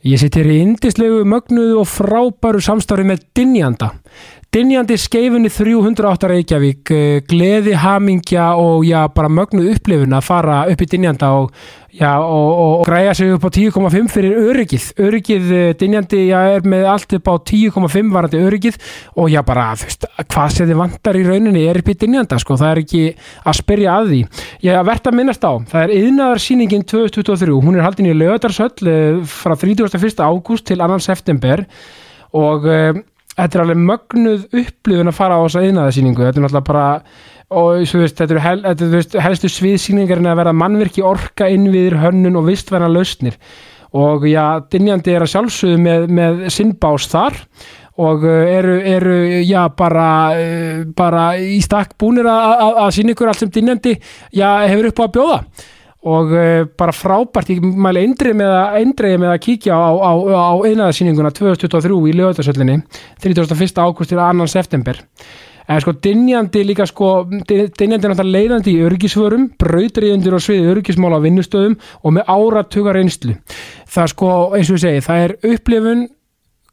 Ég sitt hér í indislegu mögnuðu og frábæru samstarfi með Dinjanda. Dinjandi skeifunni 308 Reykjavík, eh, gleði, hamingja og já, bara mögnuð upplifun að fara upp í Dinjanda og, já, og, og, græja sig upp á 10,5 fyrir öryggið. Öryggið eh, Dinjandi já, er með allt upp á 10,5 varandi öryggið og já, bara, þú veist, hvað sem þið vantar í rauninni er upp í Dinjanda, sko, það er ekki að spyrja að því. Ég verðt að minnast á, það er yðnaðarsýningin 2023, hún er haldin í lögadarsöll eh, frá 31. ágúst til 2. september og um, þetta er alveg mögnuð upplifun að fara á þessa yðnaðarsýningu þetta er náttúrulega bara og svo veist, þetta eru hel, þetta, veist, helstu sviðsýningar en að vera mannverki orka innviðir hönnun og vistvæna lausnir og já, Dinjandi er að sjálfsögðu með, með sinnbás þar og uh, eru, eru já, bara, uh, bara í stakk búnir að sína ykkur allt sem Dinjandi já, hefur upp á að bjóða og uh, bara frábært, ég mæli eindreið með að, eindreið með að kíkja á, á, á einaðarsýninguna 2023 í lögutarsöllinni 31. ágúst til 2. september en sko dinjandi líka sko dinjandi er náttúrulega leiðandi í örgisvörum brautriðendur og sviði örgismála á vinnustöðum og með áratugar einslu það sko eins og ég segi, það er upplifun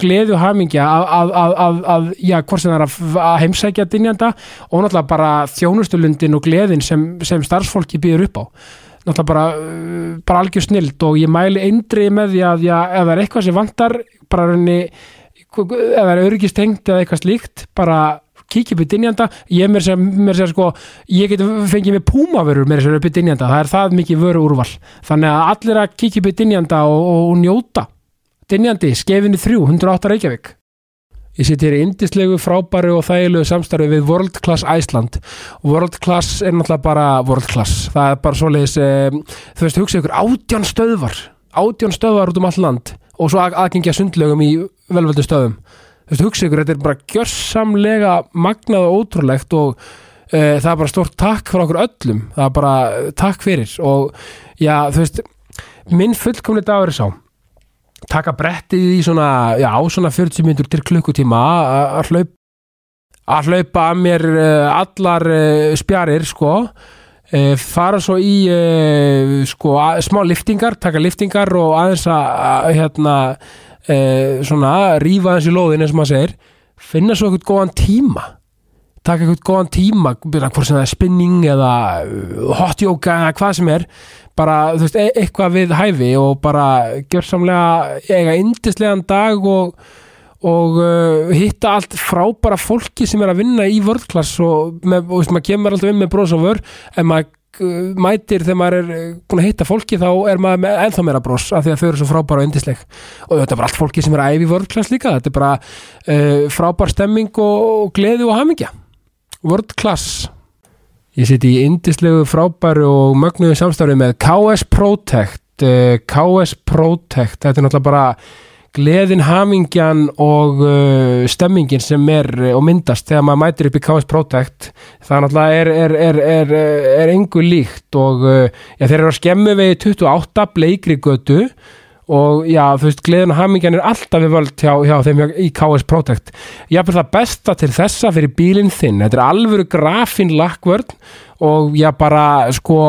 gleði og hamingja að, að, að, að já, hvort sem það er að heimsækja dinjanda og náttúrulega bara þjónustulundin og gleðin sem, sem starfsfólki býður upp á. Náttúrulega bara, uh, bara algjör snild og ég mæli eindrið með því að já, ef það er eitthvað sem vantar bara raunni, ef það er örgistengt eða eitthvað slíkt, bara kíkja upp í dinjanda, ég mér sér, mér sér sko, ég get fengið með púmavörur mér sér upp í dinjanda, það er það mikið vöru úrval, þannig að allir að kíkja upp í dinjanda og, og, og njóta dinjandi, skefinni 3, 108 Reykjavík Ég sitt hér í indislegu, frábæru og þægilegu samstarfi við World Class Iceland. World Class er náttúrulega bara World Class. Það er bara svoleiðis, eh, þú veist, hugsa ykkur átján stöðvar, átján stöðvar út um all land og svo aðgengja sundlegum í velvöldu stöðum. Þú veist, hugsa ykkur, þetta er bara gjörsamlega magnað og ótrúlegt og eh, það er bara stort takk fyrir okkur öllum. Það er bara takk fyrir. Og já, þú veist, minn fullkomni dagur er sá. Taka brettið í svona, já, svona 40 minnur til klukkutíma að hlaupa að hlaupa að mér uh, allar uh, spjarir sko. Uh, fara svo í sko að, smá liftingar, taka liftingar og aðeins að hérna svona rífa aðeins í lóðin eins og maður segir, finna svo eitthvað góðan tíma. Taka eitthvað góðan tíma hvort sem það er spinning eða hot yoga eða hvað sem er. Bara, þú veist, e eitthvað við hæfi og bara gjörsamlega eiga indislegan dag og, og uh, hitta allt frábara fólki sem er að vinna í vörðklass og, með, og veist, maður kemur alltaf inn með vör en maður uh, mætir þegar maður er búin að hitta fólki þá er maður með ennþá meira brós af því að þau eru svo frábæra og indisleg og þetta er bara allt fólki sem er æfi vörðklass líka. Þetta er bara uh, frábær stemming og, og gleði og hamingja. Vörðklass Ég siti í indislegu frábæru og mögnuðu samstafri með KS Protect uh, KS Protect. Þetta er náttúrulega bara gleðin, hamingjan og uh, stemmingin sem er og myndast þegar maður mætir upp í KS Protect það náttúrulega er, er, er, er, er engu líkt og uh, já, þeir eru að skemmu við 28 bleikri götu og já, þú veist, gleðin og hamingjan er alltaf við völd hjá, hjá þeim í KS Protect. Ég hafði það besta til þessa fyrir bílinn þinn, þetta er alvöru grafin lakkvörn og já, bara sko,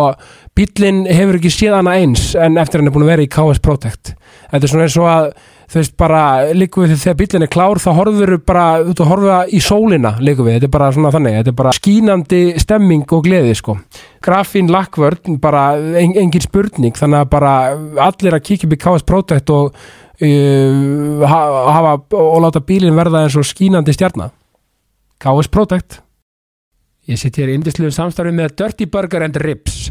bílinn hefur ekki séð hana eins en eftir hann er búin að vera í KS Protect. Þetta er svona eins og að þú veist bara líku við þegar bílinn er klár þá horfur við bara út og horfa í sólina líku við, þetta er bara svona þannig þetta er bara skínandi stemming og gleði sko. Grafín lakkvörn, bara en, engin spurning, þannig að bara allir að kíkja upp í KS Protect og uh, hafa og láta bílinn verða eins og skínandi stjarnar KS Protect. Ég sitt hér í indisluðum samstarfi með Dirty Burger and Ribs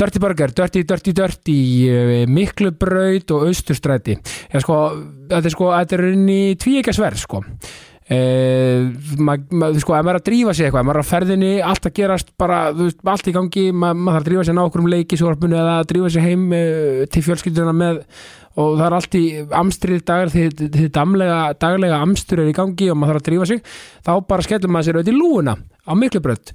Dirty Burger, Dirty, Dirty, Dirty eh, Miklubraut og Austurstræti. Ja, sko, þetta er sko þetta er inn í tvíekasverð sko. Eh, maður, ma, sko, ef maður er að drífa sig eitthvað, maður er að ferðinni allt að gerast bara, veist, allt í gangi maður, maður þarf að drífa sig ná okkur um leiki svorpunni eða að drífa sig heim uh, til fjölskylduna með og það er allt í amstrið dagar því þið damlega, daglega amstur er í gangi og maður þarf að drífa sig þá bara skellum maður sér auðvitað í lúuna á miklu brönd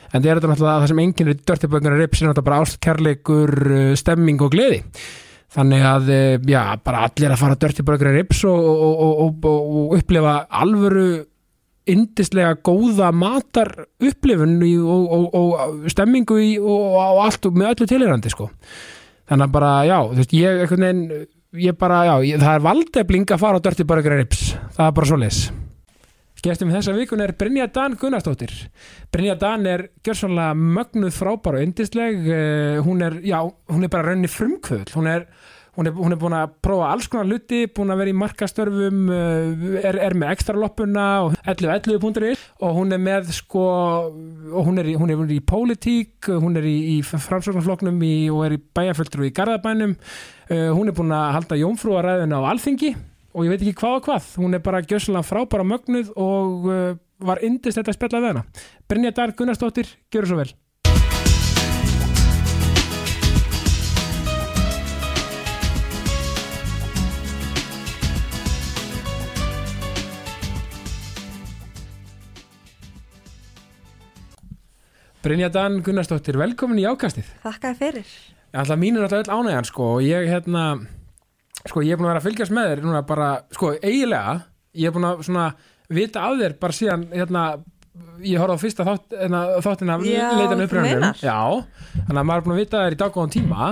en það er þetta náttúrulega það sem enginn er dörtibönguna rips er náttúrulega bara ást, kærleikur, eh, stemming og gleði. Þannig að, eh, já, bara allir að fara dörtibönguna rips og, og, og, og, og upplifa alvöru yndislega góða matar upplifun og, stemmingu í, og, allt með öllu tilhyrandi sko. þannig að bara, já, þú veist, ég veginn, ég bara, já, ég, það er valdefling að fara á Dirty Burger and Rips. Það er bara svo leis Gestum þessa vikun er Brynja Dan Gunnarsdóttir. Brynja Dan er gjörsanlega mögnuð frábær og yndisleg uh, hún er, já, hún er bara rauninni frumkvöld hún er, hún er, hún er búin að prófa alls konar hluti, búin að vera í markastörfum uh, er, er með ekstra loppuna og 11.11.is og hún er með sko og hún er í, hún er í pólitík hún er í, í framsóknarfloknum í, og er í bæjarföldru í Garðabænum. Uh, hún er búin að halda jómfrúaræðina á Alþingi og ég veit ekki hvað og hvað. Hún er bara gjössalega frábæra mögnuð og uh, var yndist þetta að spjalla við hana. Brynja Dar Gunnarsdóttir, gjör svo vel. Brynja Dan Gunnarsdóttir, velkomin í ákastið. Þakkaði fyrir. Alltaf mín er alltaf öll ánægjan sko og ég hérna sko ég er búin að vera að fylgjast með þér núna bara, sko eiginlega ég er búin að svona vita af þér bara síðan hérna ég horfði á fyrsta þátt, hérna, þáttina leitan uppröðunum já, þannig að maður er búin að vita þér í daggóðan tíma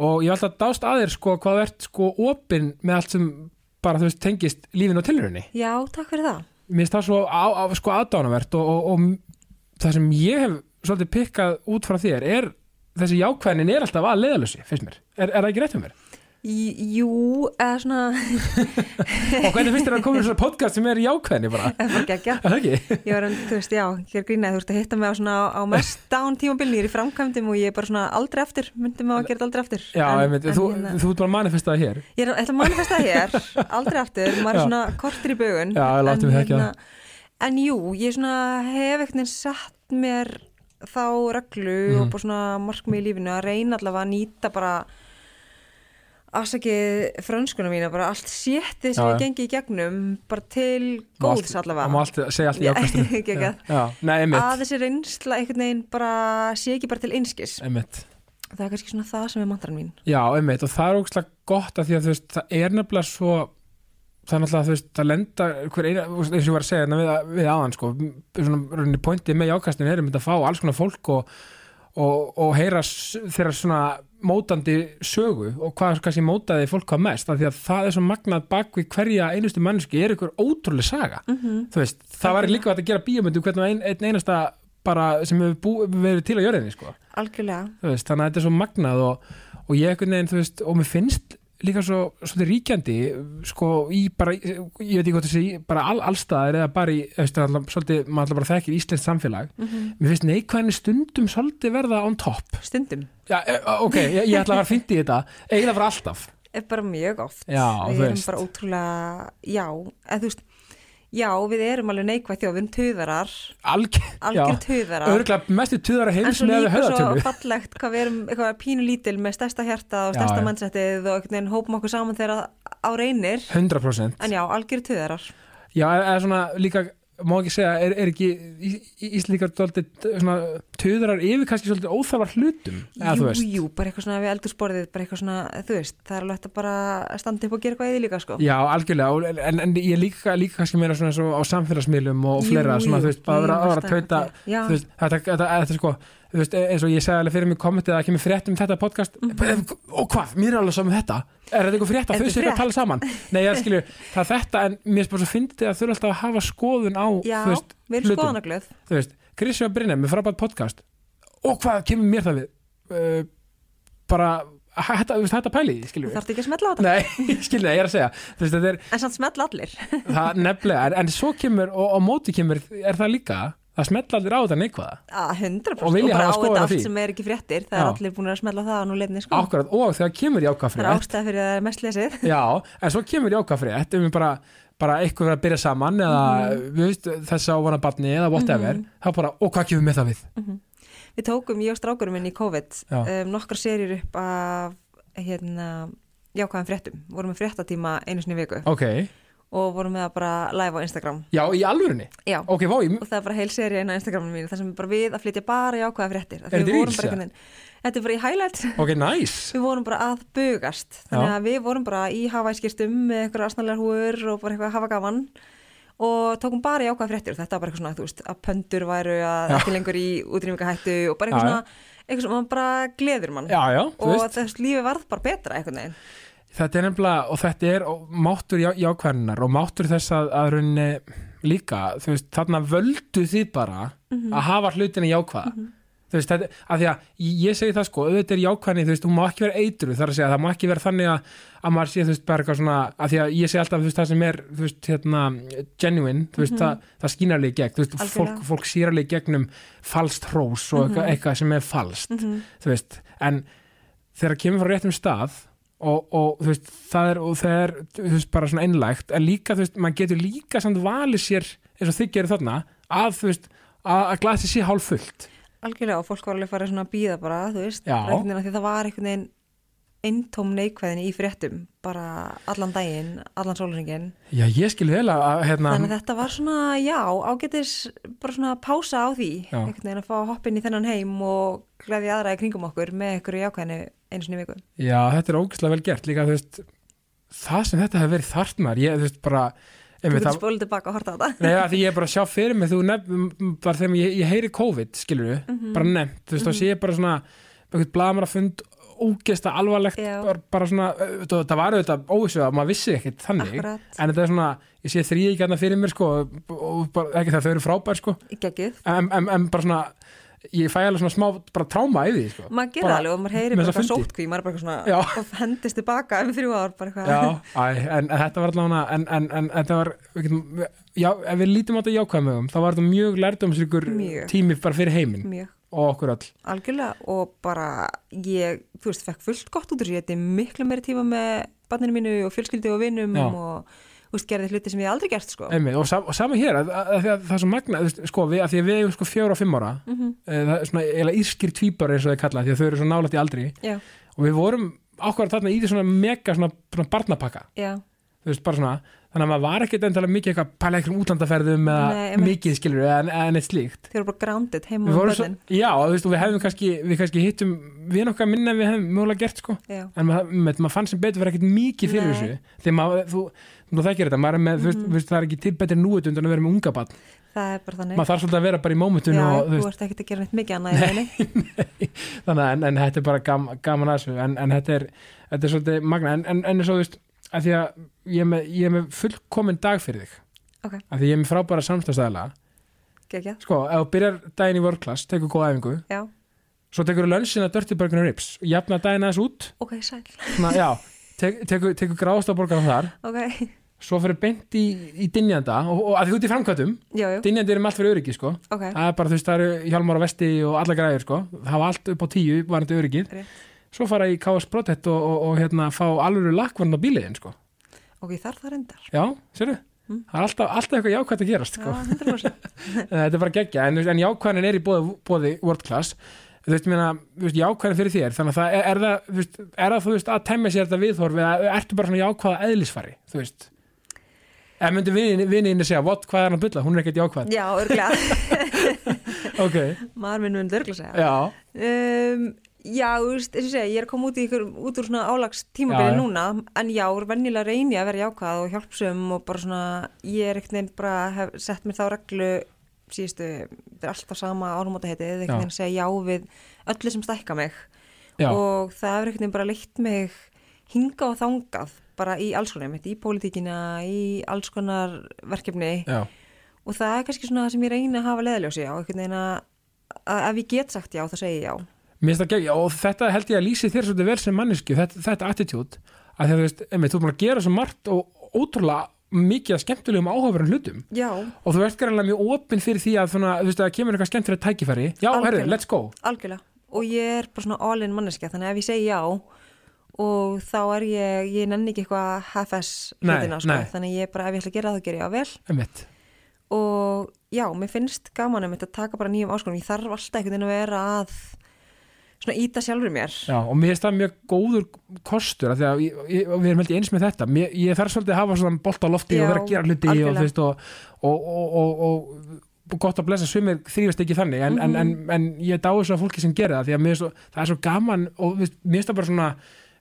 og ég hef alltaf dást að þér sko hvað ert sko opinn með allt sem bara þú veist tengist lífin og tilhörunni Já, takk fyrir það. mér finnst það svo á, á, sko aðdánavert og, og, og það sem ég hef svolítið pikkað út frá þér er þessi jákvæðnin er alltaf að leiðalösi finnst mér, er, er það ekki rétt um mér? Í, jú, eða svona, og hvernig finnst þér að koma í svona podcast sem er bara? eða bara geggja. Er það ekki? Ég var, en, þú veist, já, hér grínæði, þú veist að hitta mig á svona á mest dán tímabilni, ég er í framkvæmdum og ég er bara svona aldrei aftur, myndi mig á að gera þetta aldrei aftur. Já, en, einmitt, þú, hérna, þú ert bara manifestaði hér Ég er, ætla að manifesta hér, aldrei aftur, maður er svona kortur í baugun. Já, ég látum við ekki hérna, En jú, ég svona hef ekkert sett mér þá reglu Mhm. og bara svona markmið í lífinu að reyna allavega að nýta bara afsakið frönskuna mína, bara allt séttið sem Já, ég gengi í gegnum bara til góðs allavega. allt, segja allt í Já, nei, að þessi reynsla einhvern veginn bara sé ekki bara til einskis. Einmitt. Það er kannski svona það sem er mantran mín. Já, einmitt, og það er ógslag gott að því að þú veist, það er nefnilega svo það er náttúrulega, þú veist, það lenda eina, eins og ég var að segja hérna við, við aðan, sko, svona rauninni pointið með jákastinu er um að fá alls konar fólk og, og, og heyra þeirra svona mótandi sögu og hvað kannski mótaði fólk hvað mest, af því að það er svo magnað bak við hverja einustu manneski er ykkur ótrúlega saga, mm -hmm. þú veist, það var líka að gera bíómyndu hvernig ein, einn einasta bara sem hefur bú, verið til á jörðinni, sko. Algjörlega. Þú veist, þannig að þetta er svo magnað og, og ég einhvern veginn, þú veist, og mér finnst líka svo, svo ríkjandi sko, í bara, ég veit ekki hvað það sé bara all, allstaðar eða bara í alltaf, svolítið, maður alltaf bara þekkir íslenskt samfélag. Mm mér finnst neikvæðinni stundum svolítið verða on top. Stundum. Já, e, ok, ég, ég ætla að vera fint í þetta. Eiginlega bara alltaf. Er bara mjög oft. Já, við erum bara ótrúlega já, eða þú veist já, við erum alveg neikvæð þjóð, við erum töðarar algjör, töðarar örgulega mestu tuðara en heims svo með líka svo höfðatölu. fallegt hvað við erum eitthvað pínu lítil með stærsta hjarta og Já, stærsta já. mannsettið og hópum okkur saman þegar á reynir. 100% en já, algjör töðarar Já, eða svona líka má ekki segja, er, er ekki íslíkar töðrar yfir kannski svolítið óþarfar hlutum? Eða þú jú, veist. jú, bara eitthvað svona við eldursporðið bara eitthvað svona, þú veist, það er alveg hægt að bara standa upp og gera eitthvað því líka sko. Já, algjörlega, en, en ég líka, líka kannski meira svona svo á samfélagsmiðlum og Jú, fleira, svona, jú, þú veist, bara að vera að tauta, þú veist, þetta, þetta, þetta, sko, þú veist, eins og ég segði alveg fyrir mig kommentið að það kemur frétt um þetta podcast, Mhm. og hvað, mér er alveg saman þetta, er þetta eitthvað frétt að þau þetta séu ekki að tala saman? Nei, ég skilju, það er þetta, en mér er bara svo fyndið að þau eru alltaf að hafa skoðun á, já, veist, við erum skoðanaglöð. Þú veist, Kristján Brynja með frábært podcast, og hvað kemur mér það við? Uh, bara, veist, hætta pæli, skilju. Þú þarft ekki að smetla á þetta. Nei, skilju, ég er að segja, veist, þetta er, en samt smetla allir. Það nefnilega, en, en svo kemur og á móti kemur, er það líka það smetla allir á þetta neikvæða að 100% Og vilja hafa þetta á því. er fréttir. Það er Já. allir búin að smetla það á nú leiðinni sko. Akkurat, og þegar kemur jákvæð það er ástæða fyrir að það er mest lesið. Já, en svo kemur jákvæð frétt um bara, bara eitthvað að byrja saman eða við veist, þess að vana barni eða whatever, þá bara, og hvað kemur með það við? við tókum, ég og strákurum minn í COVID um, nokkra serjur upp af hérna, jákvæðan fréttum. Vorum með fréttatíma einu sinni viku. Ok, og vorum með að bara live á Instagram. Já, í alvörunni? Já, ok, vá, ég, og það er bara heil serið inn á Instagraminu mínu þar sem bara við að flytja bara jákvæða fréttir Af því Er þetta í veginn- Þetta er bara í highlights ok, nice. Við vorum bara að bugast. Þannig Já. að við vorum bara í hafaðskýrstum með eitthvað asnalegar húur og bara eitthvað að hafa gaman og tókum bara jákvæða fréttir. Og þetta var bara eitthvað svona, þú veist, að pöndur væru að Já. ekki lengur í útrýmingahættu og bara Já, eitthvað svona, eitthvað sem man bara gleður mann já, já, og veist. þess lífi varð bara betra einhvern veginn þetta er nefnilega, og þetta er og máttur já, jákvæðinar og máttur þess að, að rauninni líka, þú veist, þarna völdu þið bara að hafa hlutinni jákvæða. Þú veist, þetta, að því að ég, segi það sko, auðvitað er jákvæðni, þú veist, hún má ekki vera eitru þar að segja, það má ekki vera þannig að, að maður sé, þú veist, bara eitthvað svona, að því að ég segi alltaf, þú veist, það sem er, þú veist, hérna genuine, þú veist, það, það skínar alveg í gegn, þú veist, fólk, fólk sýr alveg í gegnum falskt hrós og eitthvað, eitthvað sem er falskt, þú veist, en þegar það kemur frá réttum stað og, og þú veist, það er, er þú veist, bara svona einlægt, en líka þú veist, maður getur líka samt valið sér eins og þið gerir þarna, að þú veist að, að glasi sé hálf fullt algjörlega og fólk var alveg farið svona að býða bara, þú veist, af því það var einhvern veginn eintóm neikvæðin í fréttum bara allan daginn, allan sólringin Já, ég skil vel að, að hérna, þannig að þetta var svona, já, ágætis bara svona pása á því einhvern veginn að fá að hoppa inn í þennan heim og gleði aðra í kringum okkur með einhverju jákvæðinu einu sinni í viku. Já, þetta er ógæslega vel gert. Líka, þú veist, það sem þetta hefur verið þart maður, ég, þú veist, bara Þú getur það, spólið tilbaka og horta á þetta Nei, að því ég er bara að sjá fyrir mig þú nefn, bara þegar ég, ég heyri COVID skilur við, Mhm. bara nefnt þú veist, þá sé ég bara svona, eitthvað blamar að fund ógeðsta alvarlegt Já. bara, bara svona, það, var auðvitað óvissu að maður vissi ekkert þannig Akkurat. en þetta er svona, ég sé þrýði ekki hérna fyrir mér sko, og, bara, ekki það þau eru frábær sko, en, en, en bara svona ég fæ alveg svona smá, bara tráma í því sko. maður Bara alveg og maður heyri bara eitthvað sótkví maður bara Já. svona og hendist tilbaka um þrjú ár bara eitthvað Já, en, en þetta var allavega en, en, en þetta var já, ef við lítum á þetta jákvæðum þá var þetta mjög lærdomsríkur Mjög. tími bara fyrir heiminn mjög og okkur öll. Algjörlega og bara ég, þú veist, fekk fullt gott út úr sér þetta er miklu meiri tíma með barninu mínu og fjölskyldi og vinum Já. og þú veist, gerði hluti sem ég aldrei gert sko. Einmitt, og, sam, og sama hér, að, að, að, að það er svo magna sko, við, að því að við erum sko fjóra og fimm ára mm Mhm. það er svona eiginlega írskir tvíbar eins og þeir kalla því að þau eru svo nálægt í aldri. Já, og við vorum ákvæður þarna í því svona mega svona, svona barnapakka. Já, þú veist, bara svona, þannig að maður var ekkert endalega mikið eitthvað pæla eitthvað útlandaferðum eða Nei, mikið skilur en, en eitt slíkt. Þið eru bara grounded heima á börnin já, þú veist, og við hefðum kannski við kannski hittum við nokkað minna en við hefðum mögulega gert sko. Já, en maður, maður fann sem betur fyrir ekkert mikið fyrir Nei. þessu. Þegar maður, þú, þú þekkir þetta maður er með, veist, þú veist, það er ekki til betri núið undan að vera með unga barn, það er bara þannig. Maður þarf svolítið að vera bara í já, mómentinu og þú veist, ert ekkert að gera neitt mikið annað í rauninni. þannig að en, en þetta er bara gam, gaman að þessu en, en þetta er, þetta er svolítið magna en, en, en eins og þú veist, að því að ég er með, ég er með fullkomin dag fyrir þig. Ok, að því ég er með frábæra samstæðstæðala geggjað, sko, ef þú byrjar daginn í world class, tekur góða æfingu já, svo tekur þú lönsin að Dirty Burger and Rips jafna daginn aðeins út. Ok, sæl. Svona, já, tek, tekur, tekur gráðstaborgar þar. Ok, svo fyrir beint í, í dynjanda og, og að því út í framkvæmtum dynjandi er um allt fyrir öryggi sko. Ok. Það er bara þú veist það eru hjálmar á vesti og alla græður sko. Það hafa allt upp á tíu varandi öryggið. Rétt. Svo fara í KS Protect og, og, og hérna fá alveg lakkvarn á bíliðin sko. Ok, þar það reyndar. Já, sérðu? Mm. það er alltaf, alltaf eitthvað jákvæmt að gerast sko. já, 100% þetta er bara geggja en, en jákvæðin er í bóði, world class. Þú veist, mér að jákvæðin fyrir þér þannig að það er, það, þú veist, er það þú veist, að temja sér þetta viðhorf eða ertu bara svona jákvæða eðlisfari þú veist? Eða myndi vinniðinni segja, what, hvað er hann að bylla, hún er ekkert jákvæð. Já, örglega, ok, maður minn mun örglega segja. Já, Um, já, þú veist, að ég er að koma út, ykkur, út úr svona álags tímabili núna, en já, venjulega reyni ég að vera jákvæð og hjálpsum og bara svona, ég er ekkert neginn bara hef sett mér þá reglu síðustu, þetta er alltaf sama ánumóta heitið, Já. ekkert neginn að segja já við öllu sem stækka mig. Já, og það er ekkert neginn bara leitt mig hinga og þangað bara í alls konar, einmitt, í pólitíkina, í alls konar verkefni. Já. og það er kannski svona það sem ég reyni að hafa leðaljósi á, ekkert að að ef ég get sagt já, þá segi ég já Og þetta held ég að lýsi þér svolítið vel sem manneski, þetta, þetta attitude að þú veist, einmitt, þú er búin að gera svo margt og ótrúlega mikið að skemmtulegum áhugaverðan hlutum. Já, og þú ert greinlega mjög opinn fyrir því að svona, þú veist, að kemur eitthvað skemmtilegt tækifæri. Já, herru, let's go. Algjörlega. Og ég er bara svona all-in manneskja þannig að ef ég segi já og þá er ég, ég nenni ekki eitthvað half-ass hlutina sko, þannig ég bara ef ég ætla að gera það ger ég á vel. Einmitt, og já, mér finnst gaman að taka bara nýjum áskonum, ég þarf alltaf svona íta sjálfur mér. Já, og mér finnst það mjög góður kostur því að ég, ég, við erum held ég eins með þetta. Mér, ég þarf svolítið að hafa svona bolt á lofti Já, og vera að gera hluti og, veist, og, og, og, gott að blessa sumir þrýfast ekki þannig en, en, en, en ég dáið svona fólki sem gerir það því að mér svo, það er svo gaman og mér finnst það bara svona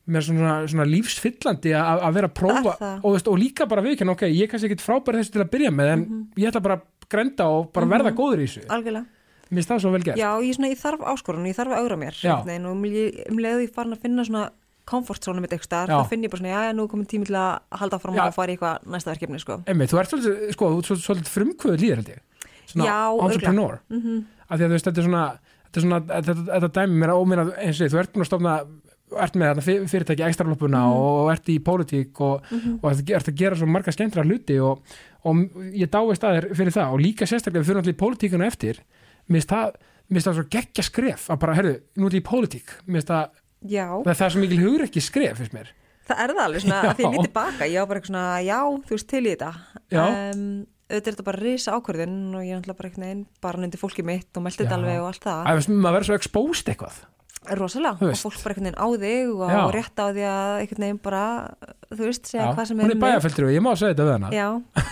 er svona, svona lífsfyllandi að vera að prófa og, veist, og líka bara viðkjann ok, ég er kannski ekkit frábæri þessu til að byrja með en ég ætla bara að grenda og bara verða góður í þessu. Algjörlega mér finnst það svo vel gert Já, ég, svona, ég þarf áskorun, ég þarf að augra mér Já. og um, um leiðu ég farin að finna svona comfort zone mitt eitthvað Já. þá finn ég bara svona, já, nú er komin tími til að halda fram Já. og fara í eitthvað næsta verkefni, sko. Einmitt, þú ert svolítið, sko, þú ert svolítið, frumkvöðu líður held ég svona Já, entrepreneur mm -hmm. af því að þú veist, þetta er svona þetta er svona, þetta, þetta dæmi mér að óminna eins og ég, þú ert búin að stofna ert með þetta fyr- fyrirtæki ekstraloppuna Mhm. og ert í pólitík og, og ert, að gera svo marga skemmtra hluti og, og ég dáist að þér fyrir það og líka sérstaklega fyrir allir í pólitíkuna eftir mér finnst það, svo geggja skref að bara, herru, nú er ég í pólitík. Mér finnst það, það, það er svo mikil hugur ekki skref finnst mér. Það er það alveg svona, að því ég lítið baka, ég á bara eitthvað svona, já, þú veist, til í þetta. Um, auðvitað er þetta bara risa ákvörðin og ég er náttúrulega bara eitthvað einn, bara nundi fólki mitt og meldi þetta alveg og allt það. að maður verður svo exposed eitthvað. Rosalega, og fólk bara einhvern veginn á þig og Já. rétt á því að einhvern veginn bara, þú veist, segja Já, hvað sem hún er um mig. bæjarfæltur og ég má segja þetta við hana. Já,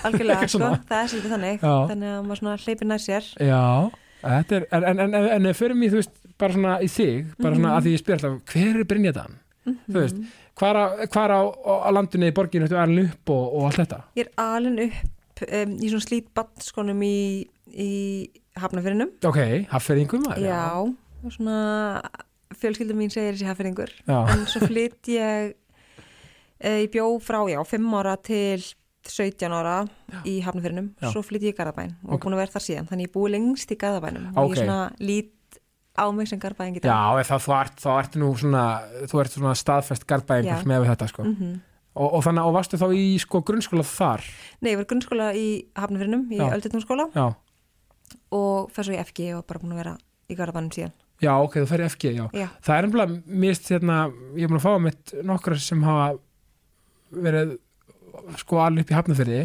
algjörlega, sko, það er svolítið þannig, Já. þannig að maður svona hleypir nær sér. Já, þetta er, en, en, en, en, en ef fyrir mig, þú veist, bara svona í þig, bara svona að því ég spyr alltaf, hver er Brynjadan? Þú veist, hvar á, hvar á, á landinu í borginu þetta er alveg upp og, og allt þetta? Ég er alin upp um, í svona slít bandskonum í, í hafnafyrinum. Ok, maður? Já, og svona fjölskyldum mín segir þessi hafnfyringur. Já. En svo flytt ég, ég bjó frá, já, 5 ára til 17 ára í hafnafyrinum. Já. Svo flytt ég í Garðabæn og Ok. búin að vera þar síðan. Þannig ég búi lengst í Garðabænum. Og Ok. ég svona lít á mig sem Garðabæn. Já, það, þú ert, þá ertu nú svona, þú ert svona staðfest Já. með þetta, sko. Mm Og, og þannig, og varstu þá í, sko, grunnskóla þar? Nei, ég var í grunnskóla í hafnafyrinum, í Já. Öldutnúrskóla Já, og fer svo í FG og bara búin að vera í Garðabænum síðan. já, ok, þú fer í FG, já. Já, Það er ennbla, mist, hérna, ég er búin að fá mitt nokkra sem hafa verið, sko, alveg upp í hafnafyrði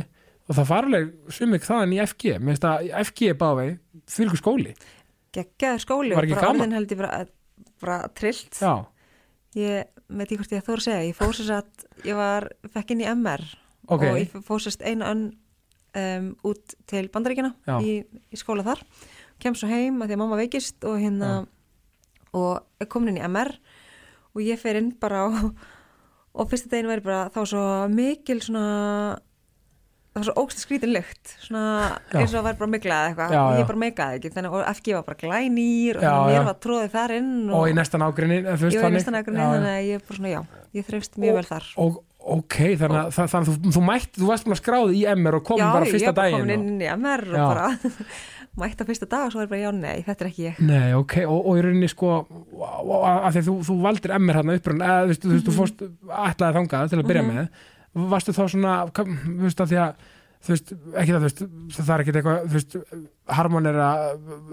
og það farleg sumik þaðan í FG, mér finnst að FG er báði fyrir skóli. geggjaður skóli Var og ekki bara gaman? orðin held ég bara, bara trillt. Já, Ég veit ekki hvort ég þóra að segja, ég fór sér að ég var, fekk inn í MR ok, og ég fór sérst einu önn um, út til bandaríkina Já. í, í skóla þar kem svo heim að því að mamma veikist og hérna og er komin inn í MR og ég fer inn bara og, og fyrsta degin væri bara þá svo mikil svona það var svo ógst skrítin lykt Já. eins og það væri bara miklað eitthvað Já, og já. ég bara meikaði ekki þannig og FG var bara glænýr og Já, að já. mér var tróðið þar inn og í næstan ágrinni, ég þannig. Já, já. að ég bara svona já ég þreifst mjög vel þar Og, ok, þannig að, þannig að þú, þú mætt, þú varst búin að skráði í MR og komum já, bara ég fyrsta bara daginn. komin og- inn í MR Já. og bara mætt á fyrsta dag og svo er bara já, nei, þetta er ekki ég. Nei, ok, og, og í rauninni sko að því að þú, þú valdir MR hérna upprunn eða þú veist, þú, veist, þú fórst ætlaði þangað til að byrja Mhm. með. Varstu þá svona, þú veist að því að þú veist, ekki það, þú veist það er ekkit eitthvað, þú veist harmon er að,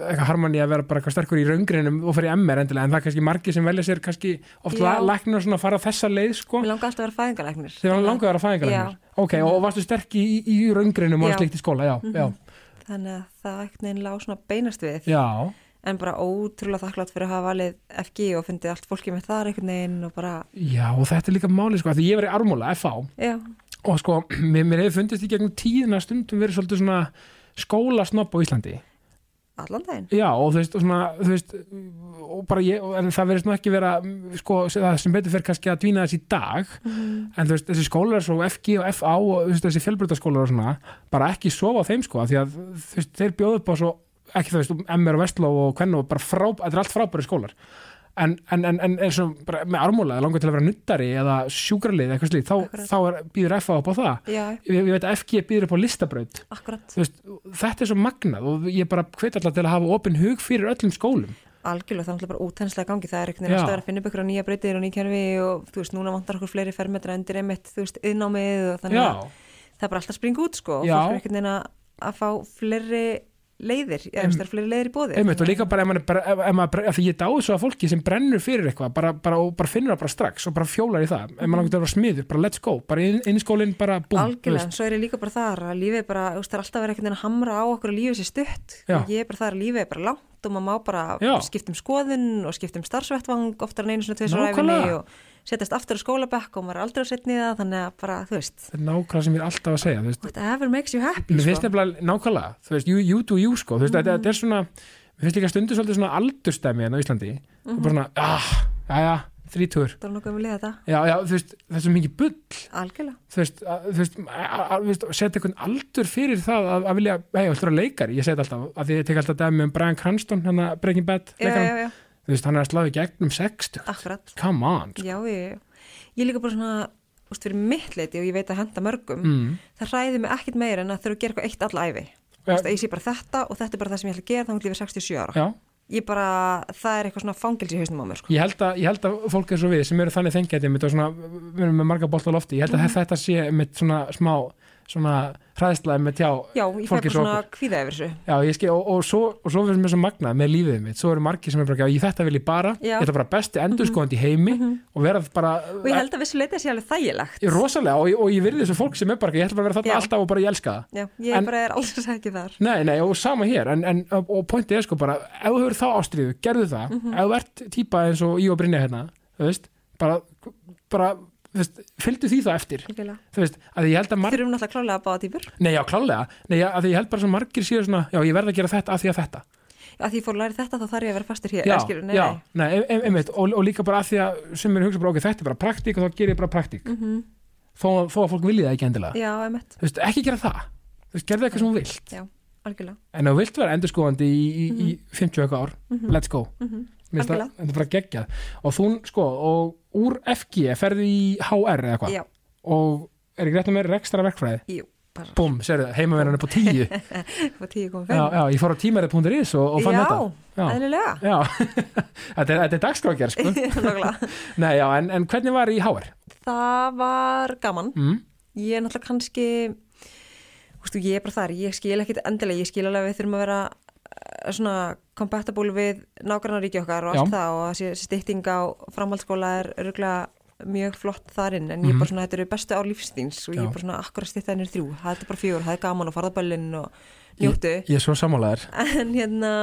eitthvað harmoni að vera bara eitthvað sterkur í raungrinum og fyrir MR endilega en það er kannski margir sem velja sér kannski oft Já. læknir svona að fara þessa leið sko, mér langar alltaf að vera fæðingalæknir hann langaði að vera fæðingalæknir ok, og varstu sterk í, í, raungrinum og Já. slikt í skóla, já, já, þannig að það ekkert neginn lág svona beinast við. Já. En bara ótrúlega þakklátt fyrir að hafa valið FG og fundið allt fólkið með þar einhvern veginn og bara, já, og þetta er líka máli sko, því ég í Armóla, FA já, og sko, mér, mér hefur fundist í gegnum tíðina stundum verið svolítið svona skólasnopp á Íslandi allan daginn. Já og þú veist, og svona, þú veist og bara ég, en það verðist nú ekki vera sko, það sem betur fyrir kannski að dvína þess í dag en þú veist, þessi skólar svo FG og FA og veist, þessi fjölbrutaskólar og svona, bara ekki sofa á þeim sko, því að þú veist, þeir bjóðu upp á svo ekki þú veist, MR og Vestló og Kvenno bara frá, þetta er allt frábæri skólar en, en, en, en eins og bara með armóla langar til að vera nuttari eða sjúkralið eitthvað slíð, þá, þá er, býður FA upp á það. Ég, ég veit að FG býður upp á listabraut. Veist, þetta er svo magnað og ég bara hvet alltaf til að hafa opin hug fyrir öllum skólum. Algjörlega það er bara útenslega gangi. Það er einhvern veginn alltaf verið að finna upp ykkur á nýja breytir og nýjkerfi og þú veist, núna vantar okkur fleiri fermetra undir einmitt, þú veist, yðnámið og þannig að það er bara alltaf að springa út sko og fólk er einhvern veginn að, að fá fleiri leiðir eða veist, það eru fleiri leiðir í bóði einmitt og líka bara ef maður, er ef því ég dáði svo að fólki sem brennur fyrir eitthvað bara, bara, og bara finnur það bara strax og bara fjólar í það. Ef maður langar til að vera smiður, bara let's go bara inn, inn í skólinn, bara búm Algjörlega, svo er ég líka bara þar að lífið er bara, þú veist, það er alltaf verið einhvern veginn að hamra á okkur að lífið sé stutt. Já. og ég er bara þar að lífið er bara langt og maður má bara Já. skipta um skoðun og skipta um starfsvettvang oftar en einu svona tveisur og setjast aftur á skólabekk og maður er aldrei að í það þannig að bara, þú veist, þetta er nákvæmlega sem ég er alltaf að segja þú veist, whatever makes you happy mér finnst sko. nefnilega nákvæmlega þú veist, you, you do you sko. Þú veist, þetta, þetta er svona, mér finnst líka stundu svolítið svona aldurstæmi hérna á Íslandi. Og bara svona, ah, já, já, þrítúr Það er nokkuð með liða þetta, já, já, þú veist, það er svo mikið bull. Algjörlega. Þú veist, að, þú veist, að, að, þú veist setja einhvern aldur fyrir það að, að vilja hei, ég ætla að að að þú veist, hann er að slá í gegnum 60, akkurat come on sko. Já, ég, ég líka bara svona veist, fyrir mitt leiti og ég veit að henda mörgum mm. það hræði mig ekkit meira en að þurfa að gera eitthvað eitt alla æfi Þú veist, að ég sé bara þetta og þetta er bara það sem ég ætla að gera þá er ég 67 ára já, ég bara, það er eitthvað svona fangils í hausnum á mér sko. ég held, að, ég held að fólk er svo við sem eru þannig svona, við erum með marga bolt á lofti, ég held að Mhm. þetta sé mitt svona smá, svona hræðslaði með tjá já, ég fæ fólki bara svo svona kvíða yfir þessu. Já, ég skil, og, og svo, og svo finnst mér svo magnað með lífið mitt, svo eru margir sem er bara, ég þetta vil ég bara, Já. ég ætla bara besti endurskoðandi í heimi og vera bara og ég held að vissu leiti að sé alveg þægilegt. Ég- rosalega og, og ég virði þessu fólk sem er bara, ég ætla bara að vera Já. alltaf og bara ég elska það. Já, ég En- bara er alls ekki þar. Nei, nei, og sama hér, en, en, og pointið er sko bara, ef þú hefur þá ástriðu, gerðu það. Ef þú ert típa eins og ég og Brynja hérna, þú veist, bara bara, fylgdu því þá eftir. Veist, að ég held að margir þurfum náttúrulega klálega að báða týpur nei, já, klálega, nei, að ég held bara sem margir séu svona, já, ég verð að gera þetta af því að þetta. Að því ég fór að læra þetta þá þarf ég að vera fastur hér já, eða skilur, nei, já, nei. nei, ein- einmitt. Og, og líka bara af því að sem er hugsa bara, ok, þetta er bara praktík og þá ger ég bara praktík. Mhm. þó, þó að fólk vilji það ekki endilega. Já, veist, ekki gera það, þú veist, gerðu eitthvað sem þú vilt. Já, algjörlega. En þú vilt vera endurskóðandi í, í, í 50 eitthvað ár, Mhm. let's go Það, þetta er bara geggjað. Og þú, sko, og úr FG ferði í HR eða já, og er ekki rétt að meira rekstra verkfræði? Jú, bara. Búm, sérðu, heimaverðan er på 10 på 10,5 já, já, ég fór á tímarið.is og, og fann já, þetta. Já, eðlilega. Þetta er, þetta er dagskrákjar sko. Nei, já, en, en hvernig var í HR? það var gaman. Mm? ég er náttúrulega kannski þú veist, ég er bara þar, ég skil ekkit endilega, ég skil alveg að við þurfum að vera svona compatible við nágrannaríki okkar og allt Já. það og þessi stytting á framhaldsskóla er örgulega mjög flott þarinn en ég er bara svona, þetta eru bestu ár lífstíns og ég Mhm. Er bara svona, akkur að stytta hennir þrjú það er bara fjögur, það er gaman og farðaböllin og njóttu, Ég, ég er svo sammálaður en hérna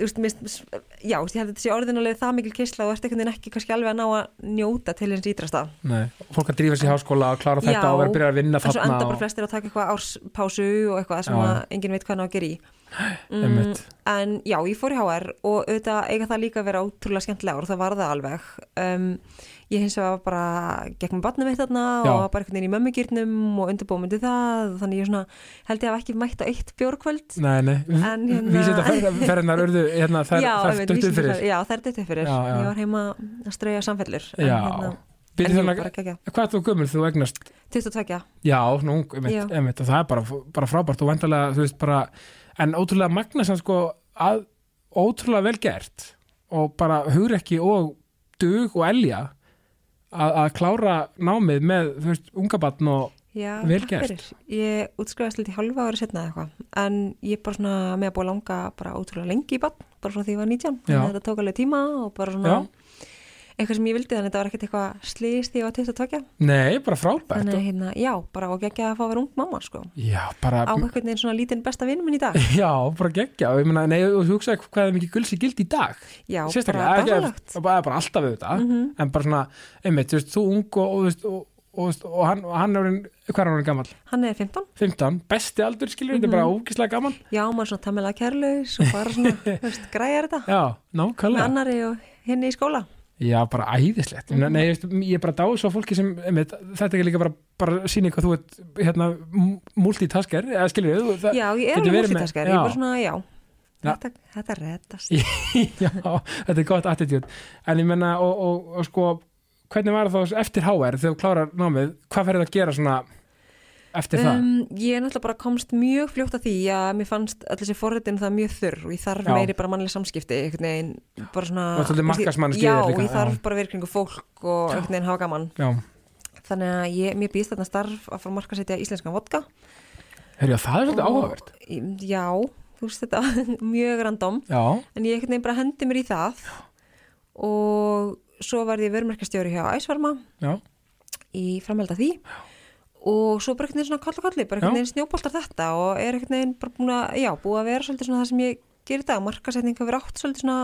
þú veist, mist, já, ég held að þetta sé orðinalegi það mikil kisla og ert einhvern veginn ekki kannski alveg að ná að njóta til hins ídrasta Nei, fólk að drífa sér í háskóla og klára þetta Já, og vera að byrja að vinna en svo þarna enda bara flestir að taka eitthvað árspásu og eitthvað sem Já, að já. enginn veit hvað hann á að gera í. Mm, en já, ég fór í HR og auðvitað eiga það líka að vera ótrúlega skemmtilega og það var það alveg. Um, ég hins vegar bara gekk með batnum eitt þarna Já. og bara einhvern veginn í mömmugýrnum og undirbúmyndi það. Þannig ég svona, held ég að ekki mætt á eitt bjórkvöld. Nei, nei, hérna- vísita ferðinar urðu hérna, þær, já, þær vísindi- fyrir. já, það er duttu fyrir. Já, ég var heima að strauja samfellur Já, hérna, þannig, hvað þú gömur þú egnast 22 Já, nú, einmitt, einmitt, og það er bara, bara frábært og vantarlega, þú veist, bara en ótrúlega magna sem sko að ótrúlega vel gert og bara hugrekki og dug og elja að, að klára námið með, þú veist, unga batn og Já, Vel takk gert. fyrir. Ég útskrifaðist lítið hálfa ári setna eða eitthvað, en ég er bara svona með að búa langa bara ótrúlega lengi í bann, bara frá því ég var 19, þannig Já. að þetta tók alveg tíma og bara svona Já. Eitthvað sem ég vildi, þannig að þetta var ekkert eitthvað slýst því ég var 22, nei, bara frábært. Þannig að hérna, já, bara og geggja að fá að vera ung mamma, sko, Já, bara á einhvern veginn svona lítinn besta vinn minn í dag, Já, bara geggja og ég meina, nei, og þú hugsaði hvað er mikið gulsi gild í dag? Já, sérstaklega, bara ekki, er bara, bara alltaf við þetta Mhm. en bara svona, einmitt, þú veist, þú ung og, og, og, og, og, hann, hann er orðinn, hvað er hann gammal? hann er 15, 15, besti aldur skilur, þetta er Mhm. bara ógislega gaman. Já, maður svona tammilega kærlaus og bara svona, veist, græjar þetta. Já, með nákvæmlega annari og henni í skóla, Já, bara æðislegt mm. Nei, ég, er bara dáð svo fólki sem einmitt, þetta er líka bara, bara síni hvað þú ert hérna, multitasker eða skilur þú, það, já, ég er verið með- ég er bara svona, já, Já. þetta, þetta reddast. Já, þetta er gott attitude en ég menna, og, og, og sko hvernig var það þá eftir HR þegar þú klárar námið, hvað ferði að gera svona eftir það? Um, ég er náttúrulega bara komst mjög fljótt að því að mér fannst öll þessi forritin það mjög þurr og ég þarf Já. meiri bara mannlega samskipti einhvern veginn, bara svona markaðsmanneskja Já, líka, ég þarf já. bara vera kringu fólk og einhvern veginn hafa gaman. Já, þannig að ég, mér býst þarna starf að fara markasetja íslenskan vodka. Herjá, það er svolítið áhugavert. Já, þú veist þetta mjög random. Já, en ég einhvern veginn bara hendi mér í það. Og svo var ég vörmerkastjóri hjá Æsvarma já, í framhald af því og svo bara einhvern veginn svona koll og kolli bara einhvern veginn snjóboltar þetta og er einhvern veginn bara búin að, já, búið að vera svolítið svona það sem ég gerir í dag, markasetning hafa verið átt svolítið svona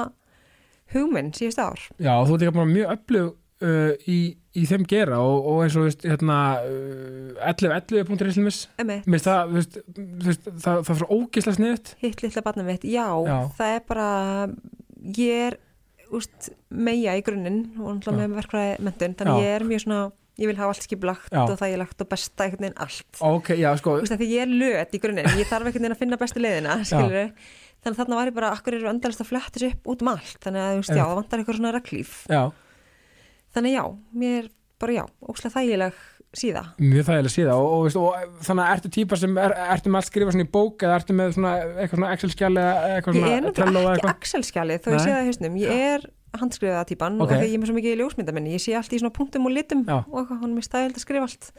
hugminn síðust ár. Já, þú ert líka bara mjög öflug uh, í, í þeim gera og, og eins og, veist, hérna uh, 11.11.is Emi, Mér finnst það, veist, veist, það, það er svo ógislega sniðut hitt litla barnið mitt, já, Já. það er bara ég er úst, meja í grunninn og náttúrulega með verkfræði mentun, þannig Já. ég er mjög svona ég vil hafa allt skipulagt Já. og þægilegt og besta einhvern veginn allt. Ok, já, sko, Þú veist að því ég er löt í grunninn, ég þarf einhvern veginn að finna bestu leiðina, þannig að þarna var ég bara, akkur eru endalist að fletta sér upp út um allt, þannig að það vantar eitthvað svona reglíf, já, þannig já mér, bara já, óslega þægileg síða, mjög þægilega síða og, og, veist, og þannig að ertu típa sem, er, ertu með allt skrifa svona í bók eða ertu með svona eitthvað svona Excel-skjal eða eitthvað ég er eða ekki eitthvað? Excel-skjalið þó ég sé það í hausnum, ég er handskrifaða típan Ok. og þegar ég er með svo mikið í ljósmynda minni, ég sé allt í svona punktum og litum Já. og hann er stæðild að skrifa allt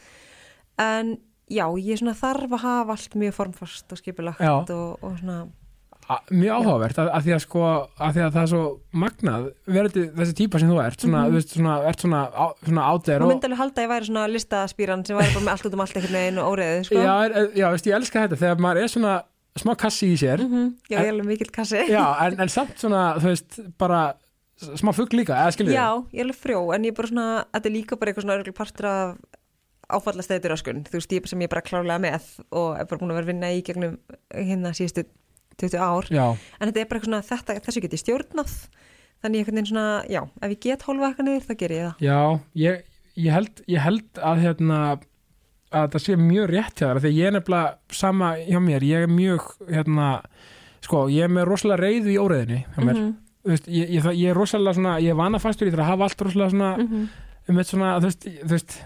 en já, ég svona þarf að hafa allt mjög formfast og skipulagt Já. og, og svona A- Mjög áhugavert að, að því að sko að því að það er svo magnað verður þessi típa sem þú ert svona, Mhm. þú veist, svona, ert svona, á, svona Hún og, myndi alveg halda að ég væri svona listaspýran sem væri bara með allt út um allt einhvern veginn og óreiðu, sko. já, er, já, veist, ég elska þetta þegar maður er svona smá kassi í sér Mhm, Já, ég er alveg mikill kassi. já, en, en samt svona, þú veist, bara smá fugg líka, eða skilur Já, ég er alveg frjó, en ég er bara svona, þetta er líka bara eitthvað svona örgulega partur af áfallastæður öskun, þú veist, ég sem ég bara klárlega með og er bara búin að vera vinna í gegnum hérna síðustu 20 ár. já, En þetta er bara eitthvað svona, þetta, þessu get ég stjórnað, þannig einhvern veginn svona, já, ef ég get hólfa eitthvað niður, þá ger ég það. já ég, ég, held, ég held að hérna að það sé mjög rétt hjá af því ég er nefnilega sama hjá mér. Ég er mjög, hérna sko, ég er með rosalega reyðu í óreiðinni hjá mér, Mhm, þú veist, ég, ég, það- ég er rosalega svona, ég er vanafastur, ég þarf að hafa allt rosalega svona, mhm. um eitt svona, þú veist, þú veist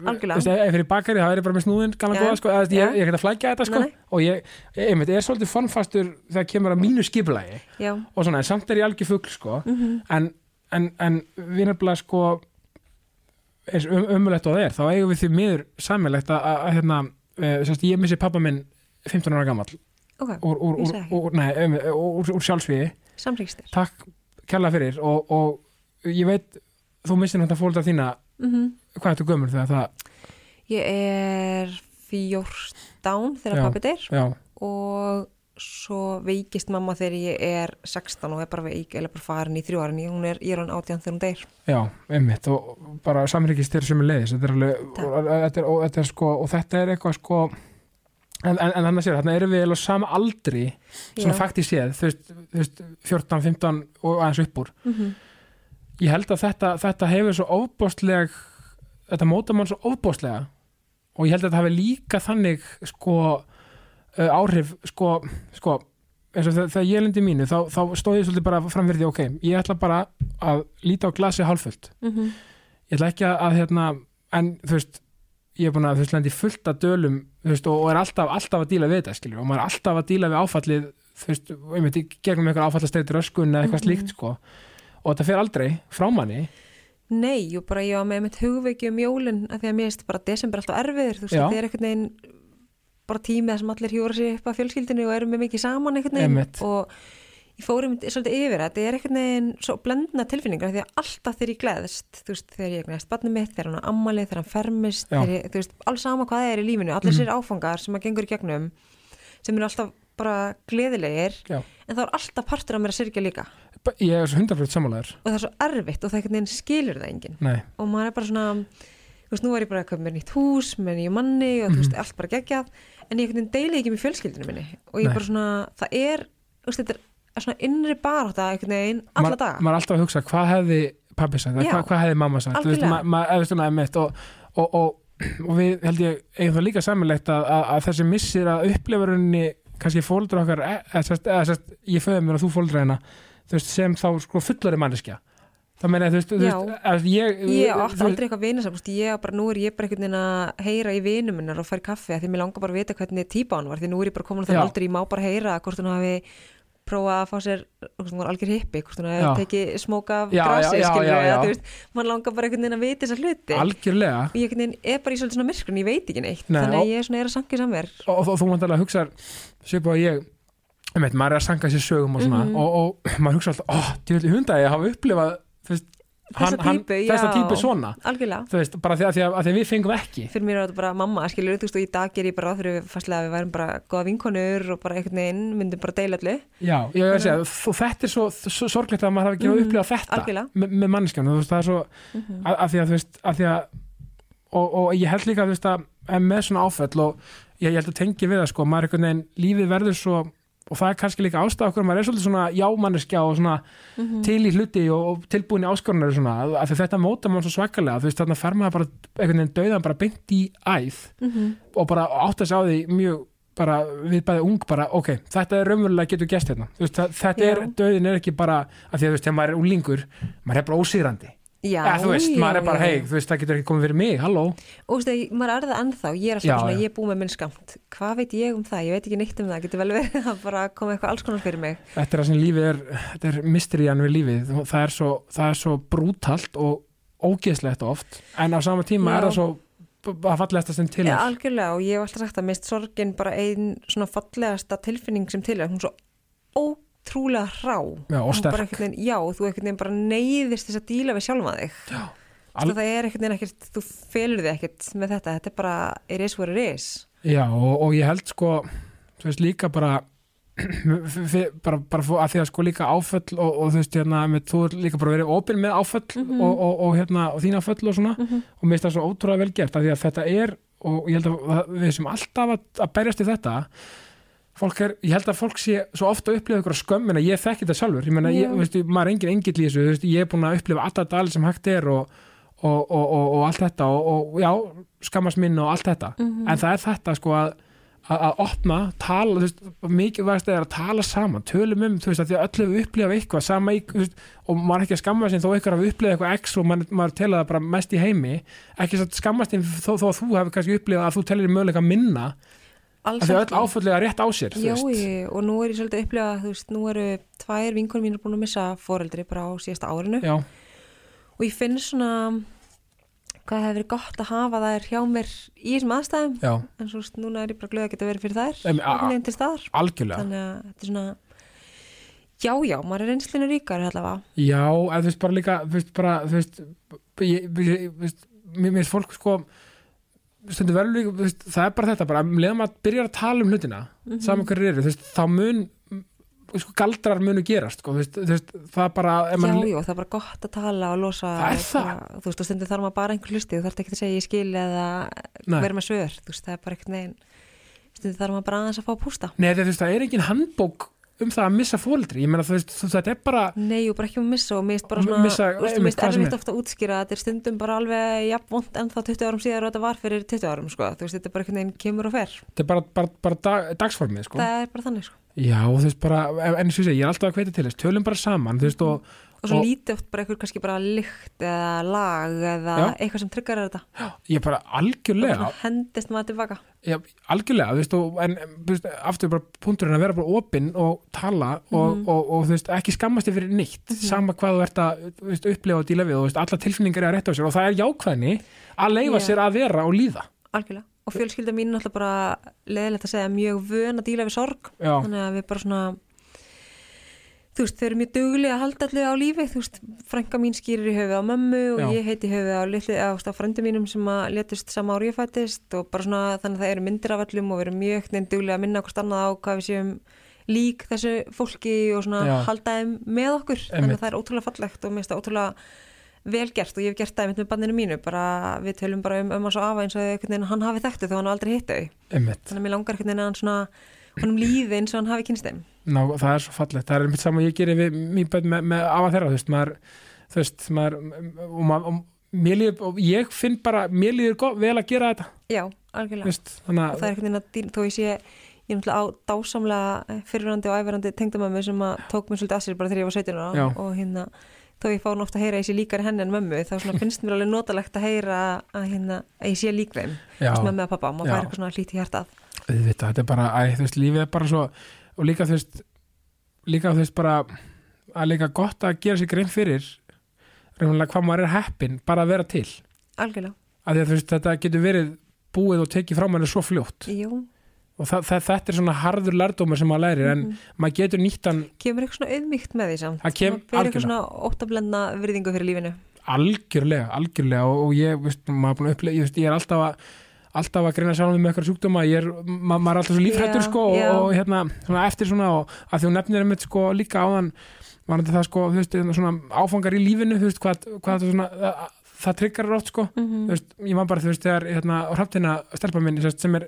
Algjörlega. Þú veist, ef ég fyrir bakari, þá er ég bara með snúðin Já, góða, sko, ég, ég er ekki að flækja þetta, sko Nei, og ég, ég, einmitt, er svolítið fannfastur þegar kemur að mínu skipulagi Já, og svona, en samt er ég algjör fugl, sko mhm, en, en, en við nefnilega sko eins um, umulegt og það er, þá eigum við því miður sammeilegt að, að, hérna, uh, semst, ég missi pappa minn 15 ára gamall ok, úr, úr, Ég um, úr, úr sjálfsvíði samríkstir. takk kærlega fyrir og, og ég veit, þú missir náttúrulega fólkdra þína Mhm. hvað ertu gömur þegar það, Ég er 14 þegar Já. pappi deyr já, og svo veikist mamma þegar ég er 16 og er bara veik eða bara farin í þrjú árin, hún er, ég er hann 18 þegar hún deyr. já, einmitt og bara samryggist þér sem er leiðis þetta er alveg, og, er, og, þetta er sko og þetta er eitthvað sko en, en, en þannig að sér, þarna erum við alveg sama aldri svona Já. faktist séð, þú veist, þú veist 14, 15 og aðeins upp úr Mhm. ég held að þetta, þetta hefur svo ofbóstleg þetta móta mann svo ofbóstlega og ég held að þetta hafi líka þannig sko uh, áhrif sko, sko eins og þegar, ég lendi mínu þá, þá stóð ég svolítið bara framverði ok, ég ætla bara að líta á glasi hálfullt Mhm. ég ætla ekki að, að hérna, en þú veist ég er búin að þú veist lendi fullt af dölum veist, og, og er alltaf, alltaf að díla við þetta skilur, og maður er alltaf að díla við áfallið þú veist, einmitt, í gegnum einhver áfallastreitur öskun eða eitthvað Mhm. slíkt sko. Og þetta fer aldrei frá manni. Nei, og bara ég var með mitt hugveiki um jólin að því að mér finnst bara desember alltaf erfiður þú veist, það er einhvern veginn bara tímið sem allir hjóra sér upp að fjölskyldinu og eru með mikið saman einhvern veginn. Og ég fórum svolítið yfir þetta er einhvern veginn svo blendna tilfinningar því að alltaf þegar ég gleðist þú veist, þegar ég eignast barnið mitt, þegar hann á ammali þegar hann fermist, þegar ég, þú veist, alls sama hvað það er í lífinu, allir Mhm. sér áfangar sem að gengur í gegnum sem eru alltaf bara gleðilegir Já. en þá er alltaf partur af mér að syrkja líka ég er svo 100% sammálaður og það er svo erfitt og það einhvern veginn skilur það enginn nei, og maður er bara svona þú veist, nú er ég bara að köpa mér nýtt hús með nýju manni og þú veist, Mhm. allt bara geggjað en ég deili ekki með fjölskyldinu minni og ég Nei. bara svona, það er þú veist, þetta er svona innri barátta einhvern veginn, alla daga. maður er alltaf að hugsa hvað hefði pabbi sagt, hvað, hvað hefði mamma sagt? Veist, ma, ma, og, og, og, og við held ég eigum það líka samanlegt að, að, að þessi missir að upplifaruninni kannski fóldra okkar eða, eða, ég föðu mér og þú fóldra hérna sem þá sko fullari manneskja. Það meina, þú veist, að ég, ég átti aldrei eitthvað vinir samt ég bara, nú er ég bara einhvern veginn að heyra í vinum minnar og fær kaffi að því mér langar bara að vita hvernig típa hann var því nú er ég bara komin á þann aldrei, ég má bara heyra hvort hún hafi prófa að fá sér algjör hippi, tekið smóka af Já, grasi, skilur að mann langar bara einhvern veginn að vita þessar hluti. Algjörlega. Og ég er bara í svona myrkrun, ég veit ekki neitt Nei, þannig og- að ég er svona er að sankja samver. Og, og, þú vantarlega hugsar svipa og ég um eitt, maður er að sanga sér sögum og svona Mhm. og, og maður hugsa alltaf, ó, djúvillig hundæði að hafa upplifað Þessa típu, þessa já. típu svona algjörlega þú veist, bara því að, því að, að við fengum ekki fyrir mér er þetta bara mamma, skilur þú veist og í dag ger ég bara fyrir fastlega að við værum bara góða vinkonur og bara einhvern veginn myndum bara deila allu já, ég veist og þetta er svo, svo sorglegt að maður hafi ekki Mhm, upplifað þetta algjörlega. með, mannskjan, þú veist, það er svo Mhm. að, að því að þú veist, að því að og, og ég held líka, þú veist, að með svona áföll og ég, ég held að tengi við það sko, maður er einhvern veginn, lífið verður svo og það er kannski líka ástæð okkur, maður er svolítið svona jámanneskja og svona Mhm. til í hluti og, og tilbúin í áskorunar að því þetta móta mann svo svakalega, þú veist, þarna fer maður bara einhvern veginn dauðan bara beint í æð Mhm. og bara átt að sjá því mjög bara við bæði ung bara, ok, þetta er raunverulega getur gæst hérna, veist, það, þetta er Já. döðin er ekki bara, að því að þú veist, þegar maður er úlingur maður er bara ósýrandi, já, ja, þú veist, maður er bara, já, hei já. þú veist, það getur ekki komið fyrir mig, halló. Og þú veist, maður er það ennþá, ég er alltaf Já, svona, já. ég er búið með minn skamt hvað veit ég um það, ég veit ekki neitt um það. Getur vel verið að bara koma eitthvað alls konar fyrir mig. Þetta er það sem lífið er, þetta er mysterían við lífið, það er svo, það er svo brútalt og ógeðslegt oft, en á sama tíma Já. er það svo að fallegasta sem til Já, er. algjörlega og ég hef alltaf sagt að mist sorgin bara einn svona fallegasta tilfinning sem til er, hún er svo ótrúlega hrá. Já, og sterk. veginn, Já, þú einhvern veginn bara neyðist þess að díla við sjálfa þig. Al- Al... það er einhvern veginn ekkert, þú felur þig ekkert með þetta, þetta er bara it is what it is. Já, og, og ég held sko þú veist líka bara bara, bara að því að sko líka áföll og, og þú veist hérna með, þú er líka bara verið opinn með áföll Mhm. og, og, og hérna og þín áföll og svona. Og mér finnst það svo ótrúlega vel gert að því að þetta er og ég held að við sem alltaf að, að berjast í þetta fólk er, ég held að fólk sé svo ofta að upplifa ykkur skömm en ég þekki þetta sjálfur. Ég þú veist, maður er engin engill í þessu veist, ég er búin að upplifa alltaf dali sem hægt er og, og, og, og, allt þetta og, og já, skammast minn og allt þetta. Mhm. en það er þetta sko að að, að opna, tala, þú veist, mikið vægst er að tala saman, tölum um, þú veist, að því að öll hefur upplifað eitthvað, sama veist, og maður er ekki að skamma sín þó eitthvað hafi upplifað eitthvað x og maður, maður telur það bara mest í heimi, ekki að skammast þó, þó að þú hefur kannski upplifað að þú telir möguleika minna, Alls að því að ekki. öll áfallega rétt á sér, Já, ég, og nú er ég svolítið að upplifa, þú veist, nú eru tvær vinkonum mínu búin að missa foreldri bara á síðasta árinu. Já, og ég finn svona hvað hefur verið gott að hafa þær hjá mér í þessum aðstæðum. Já, en svo núna er ég bara glöð að geta verið fyrir þær Em, a- a- einhvern veginn til staðar. algjörlega. þannig að þetta er svona já, já, maður er einslinu ríkar allavega. Já, eða þú veist bara líka, þú veist bara, þú veist, ég, ég, mér finnst fólk sko, stundu verður líka, veist, það er bara þetta, bara leðum að byrja að tala um hlutina, Mhm. saman hverju eru, þú veist, þá mun, sko, galdrar munu gerast, sko, þú veist, það er bara, ef já, já, það er bara gott að tala og losa Það er það. bara, þú veist, og stundu þarf maður bara einhver hlusti þú þarf ekki að segja ég skil eða vera með svör, þú veist, það er bara veginn stundu þarf maður bara aðeins að fá að pústa Nei, þú veist, það er engin handbók um það að missa fóldri, ég meina, þú veist, þú, þetta er bara, Nei, og bara ekki um missa og mér þú veist, hvað sem erfitt er. ofta að útskýra að þetta er stundum bara alveg jafn vond en þá 20 árum síðar og þetta var fyrir 20 árum, sko, þú veist, þetta er bara einhvern veginn kemur og fer, þetta er bara, bara, bara dag, dagsformið, sko. það er bara þannig, sko. Já, þú veist, bara, en eins og ég er alltaf að hveita til þess, tölum bara saman, þú veist, og, og svo Og- lítið oft bara einhver kannski bara lykt eða lag eða Já. eitthvað sem tryggar þetta ég er bara algjörlega, hendist maður tilbaka Já, algjörlega, þú veist, og, en veist, aftur bara punkturinn að vera bara opinn og tala og, Mhm. og, og, þú veist, ekki skammast þig fyrir neitt, sama hvað þú ert að veist, upplefa og díla við og alla tilfinningar er að rétta á sér og það er jákvæðni að leifa Já. sér að vera og líða. algjörlega og fjölskylda mín er náttúrulega bara leðilegt að segja mjög vön að díla við sorg Já, þannig að við bara svona þú veist, þau eru mjög dugli að halda allir á lífi þú veist, frænka mín skýrir í höfuð á mömmu og Já. ég heiti í höfuð á á, frændu mínum sem að letust sama ári ég fættist og bara svona þannig að það eru myndir af allum og við erum mjög neinn dugli að minna okkur annað á hvað við séum lík þessu fólki og svona Já. halda þeim með okkur þannig Einmitt. að það er ótrúlega fallegt og mér finnst það ótrúlega vel gert og ég hef gert það með banninu mínu bara við tölum bara um, um hans og afa eins og hann hafi þekktu þegar hann aldrei hitt að að honum lífi eins og hann hafi kynst þeim. Ná, það er svo fallegt, það er einmitt saman ég gerir við mjög bætt með, með afa þeirra, þú veist, maður, þú veist, maður, og, maður, og mér líður, og ég finn bara, mér líður gott, vel að gera þetta, Já, algjörlega. veist, þannig Og það er að, einhvern veginn að dýr, þó ég sé, ég er náttúrulega á dásamlega fyrirrandi og æverandi tengdamömmu sem að tók mér svolítið að sér bara þegar ég var 17 ára. Og hérna, þó ég fá nátt að heyra að ég sé líkari henni en mömmu, þá svona finnst mér alveg notalegt að heyra að, hérna, að ég sé lík auðvitað, þetta er bara, æ, þú veist, lífið er bara svo, og líka, þú veist, líka, þú veist, bara, að líka gott að gera sér grein fyrir, reynulega hvað maður er heppin, bara að vera til, Algjörlega. að því að þú veist, þetta getur verið búið og tekið frá manni svo fljótt, Jú, og það, það, þetta er svona harður lærdóma sem maður lærir en maður getur nýtt hann kemur eitthvað svona auðmygt með því samt? Það kem- ber eitthvað svona óttablenda virðingu fyrir lífinu? Algjörlega, algjörlega og, og ég, veist, maður er búin að upplega, ég, veist, ég er alltaf að alltaf að greina sjálfum með eitthvað sjúkdóma er, ma maður er alltaf svo lífrættur sko og, og hérna, svona eftir svona og að hún nefnir einmitt sko líka áðan varandi það sko, þú veist, svona áfangar í lífinu, þú veist, hvað, hvað svona það, það tryggar oft sko, mm þú veist, ég man bara, þú veist, þegar hérna, hraftina stelpa minni, sem er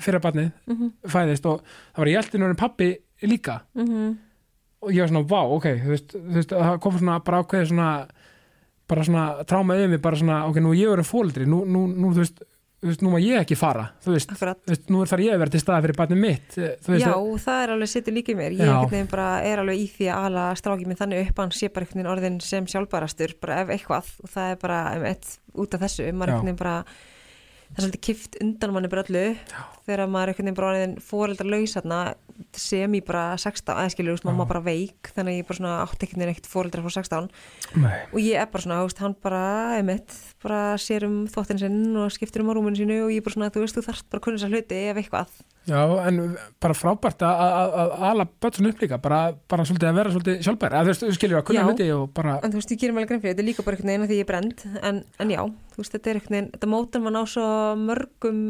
fyrir barnið, -hmm. fæðist og það var ég eldin og pappi líka. Mm og ég var svona, vá, ok, þú veist, þú veist það kom svona bara ákveði svona bara svona tráma yfir mig, bara svona, ok, nú ég verið fóldri, nú, nú, nú, þú veist veist, nú má ég ekki fara, þú veist, veist nú er þar ég að vera til staða fyrir barnið mitt eh, veist, Já, það er alveg sittur líka í mér. Ég er alveg í því að ala strákið minn þannig upp hann sé bara einhvern orðin sem sjálfbærastur, bara ef eitthvað. Og það er bara um eitt út af þessu. Maður einhvern veginn bara það er svolítið kift undan manni bara öllu. Þegar maður einhvern veginn bara orðin fóreldar laus þarna sem ég bara 16, eða skilur, þú veist, mamma bara veik þannig ég bara svona veginn ekkert fóreldrar frá 16 nei, og ég er bara svona, þú veist, hann bara einmitt, bara sér um þvottin sinn og skiptir um á rúminu sínu og ég bara svona, þú veist, þú þarft bara að kunna þess hluti ef eitthvað já, en bara frábært að- að að ala börn upp líka, bara, bara svolítið að vera svolítið sjálfbær, að þú veist, þú skiljur að kunna Já. hluti og bara, En þú veist, ég gerir alveg grein fyrir, þetta er líka bara einhvern veginn að því ég er brend, en, en já, þú veist, þetta er einhvern veginn, þetta mótar mann á svo mörgum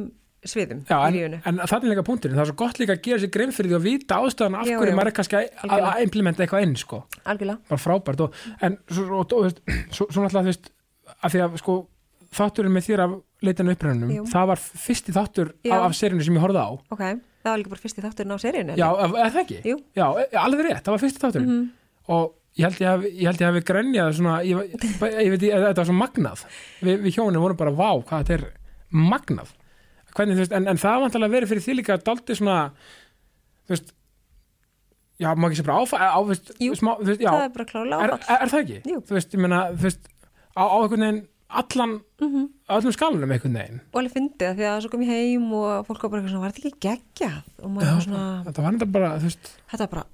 sviðum já, í en, lífinu. en það er líka punkturinn, það er svo gott líka að gera sér grein fyrir því og vita ástæðan af Já, hverju já. maður er kannski að, að, að implementa eitthvað inn, sko Algjörlega. bara frábært og, en svo, og, og, svo, svo að að þátturinn með þér af leitinu upprænunum, Jú. það var fyrsti þáttur Já. af, af serinu sem ég horfði á Ok, það var líka bara fyrsti þátturinn á seríunni. já, er það ekki? Jú. Já, e- alveg rétt, það var fyrsti þátturinn Mhm. og ég held ég hef, ég held ég hef grenjað svona, ég, ég, veit, ég, þetta var svo magnað Vi, við hjónin vorum bara, vá, hvað þetta er magnað Hvernig, veist, en, en það var vantilega verið fyrir því líka að daldi svona þú veist já, maður ekki sé bara áfæ, á, þú veist, Jú, smá, veist, já, Það er bara klálega er, áfall. er, er það ekki? Jú. Þú veist, ég meina, þú veist á, á einhvern veginn allan Mhm. á öllum skalunum einhvern veginn Og alveg fyndið það því að svo kom ég heim og fólk var bara eitthvað svona, var þetta ekki geggjað? Og maður var svona, þetta var þetta bara, þú veist þetta var bara,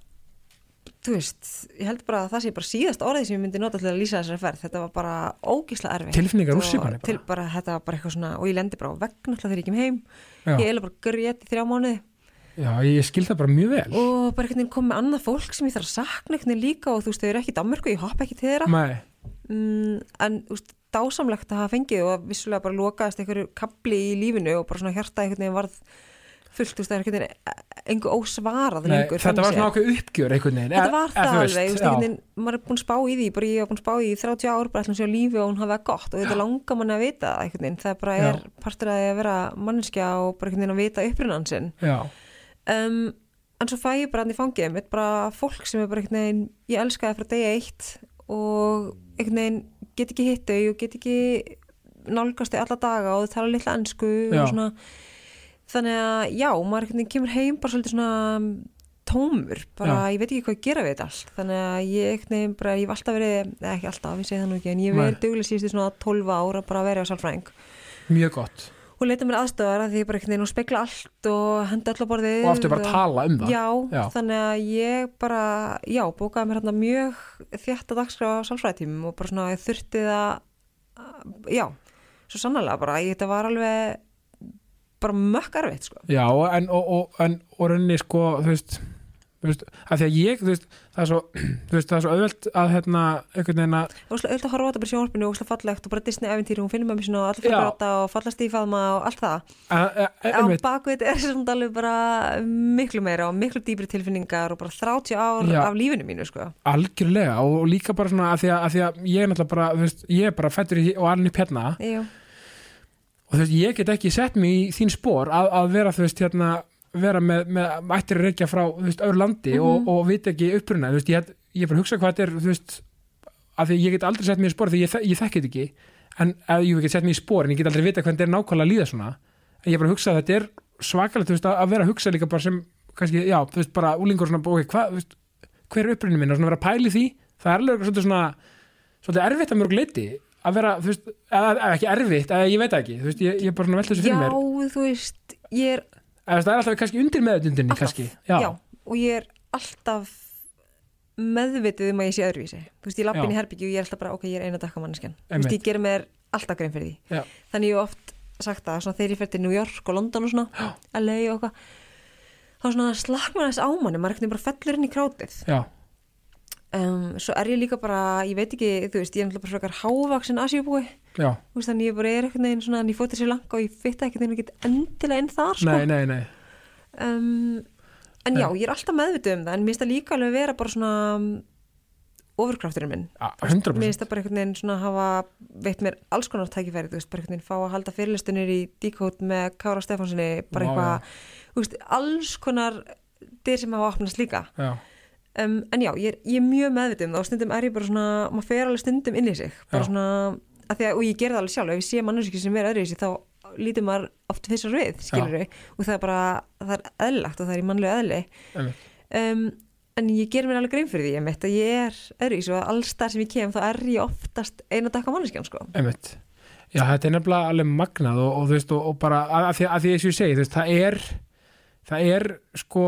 þú veist, ég held bara að það sé bara síðast orðið sem ég myndi nota til að lýsa þessari ferð. Þetta var bara ógísla erfið. Tilfinningar úr manni bara. Til bara, þetta var bara eitthvað svona, og ég lendi bara á vegg náttúrulega þegar ég kem heim. já, Ég eiginlega bara grét í þrjá mánuði. já, ég skil það bara mjög vel og bara einhvern veginn kom með annað fólk sem ég þarf að sakna einhvern veginn líka og þú veist, þau eru ekki í Danmörku, ég hoppa ekki til þeirra Nei, mm, en þú veist, dásamlegt að hafa fengið og vissulega bara lokaðist einhverju kapli í lífinu og bara svona hjarta einhvern veginn varð fullt, það er einhvern veginn engu ósvarað nei lengur þetta var svona ákveð uppgjör einhvern veginn Þetta var það alveg, já. einhvern veginn, maður er búin spá í því, bara ég var búin spá í því í 30 ár, bara ætlum sér lífi og hún hafi það gott og þetta langar manni að vita það einhvern veginn, það er bara Já. er partur að vera manneskja og bara einhvern veginn að vita upprinnan sinn Já, um, en svo fæ ég bara hann í fangið mitt bara fólk sem er bara einhvern veginn ég elskaði frá degi eitt og einhvern veginn get ekki hitt þau og get ekki nálgast þau alla daga og þau tala litla ennsku Já. og svona. Þannig að já, maður kemur heim bara svolítið svona tómur bara ég veit ekki hvað ég gera við þetta allt. Þannig að ég veginn bara, ég hef alltaf verið ekki alltaf, ég segi það nú ekki, en ég verið duglega síðustu svona 12 ára bara að vera á sálfræðing. Mjög gott og leita mér aðstöðar að því ég bara einhvern veginn og spekla allt og henda á borðið og aftur bara tala um það já, Já. þannig að ég bara já, bókaði mér hérna mjög þétt að dagskrá á sálfræðitímum og bara svona ég þurfti það já, svo sannlega bara ég, þetta var alveg bara mökk erfitt sko Já, en, og, og, en, og rauninni sko, þú veist, veist, að því að ég, veist, það er svo, veist, það er svo auðvelt að, hérna, einhvern veginn að, og svo auðvitað að horfa á þetta bara í sjónvarpinu og óslega fallegt og bara Disney-eventýri, hún finnir með mér svona og allir fyrir gráta og fallast í faðma og allt það. Að, að, á bakvið er svona alveg bara miklu meira og miklu dýbri tilfinningar og bara 30 ár Já. af lífinu mínu sko. Algjörlega og, líka bara svona að því að, að því að ég er náttúrulega bara, þú veist, ég er bara fættur í, og alveg hérna Jú. og þú veist, ég get ekki sett mig í þín spór að, að vera, þú veist, hérna, vera með, með ættir að reykja frá, þú veist, öðru landi Mhm. og, og vita ekki uppruna, þú veist, ég, ég bara að hugsa hvað þetta er, þú veist, að því ég get aldrei sett mig í spór því ég, ég þekki þetta ekki, en að ég get sett mig í spór en ég get aldrei vita hvernig þetta er nákvæmlega að líða svona, en ég bara að hugsa að þetta er svakalegt, þú veist, að, að vera að hugsa líka bara sem, kannski, já, þú veist, bara úlingur svona, ok, hvað, hver er upprunni minn? Og svona vera að pæli því, það er alveg svolítið svona, svolítið erfitt að mörg leiti að vera, þú veist, eða, ekki erfitt eða ég veit ekki, þú veist, ég, ég bara svona velta þessu fyrir Já, mér. þú veist, ég er eða það er alltaf kannski undir meðutundinni alltaf, kannski, já, já, og ég er alltaf meðvitið um að ég sé öðruvísi. Þú veist, ég lapp Já. inn í herbyggju og ég er alltaf bara, ok, ég er eina dakka manneskjan. Þú veist, ég gerir mér alltaf grein fyrir því. Já. þannig ég hef oft sagt það, svona þegar ég fer til New York og London og svona, LA og eitthvað þá svona slaknar þess ámanni, maður er ekkert bara fellur inn í krátið. Já, um, svo er ég líka bara, ég veit ekki þú veist, ég er náttúrulega bara frekar hávaksin asjúbúi veist, þannig ég bara er eitthvað neginn svona, en ég fótið sér langa og ég fitta ekkert neginn ekkert endilega inn þar, sko. nei, nei, nei Um, en já, ég er alltaf meðvituð um það, en mér finnst það líka alveg vera bara svona um, ofurkrafturinn minn. A- Mér 100% finnst það bara einhvern veginn svona hafa veitt mér alls konar tækifæri, þú veist, bara einhvern veginn fá að halda fyrirlistunir í díkót með Kára Stefánsinni, bara eitthvað, þú veist, alls konar dyr sem hafa opnast líka. já, Um, en já, ég er, ég er mjög meðvituð um það og stundum er ég bara svona, maður fer alveg stundum inn í sig, bara Já. svona, að því að, og ég ger það alveg sjálf, ef ég sé manneski sem er öðru í sig, þá lítur maður oft fyrst við, skilur og það er bara, það er eðlagt og það er í mannlegu eðli. Um, en ég ger mér alveg grein fyrir því, ég mitt að ég er öðru í sig og alls þar sem ég kem, þá er ég oftast einu dakka manneskjan, sko. já, þetta er nefnilega alveg magnað og, og þú veist, og, og bara, að, að, því, að því eins og ég segi þú veist, það er það er sko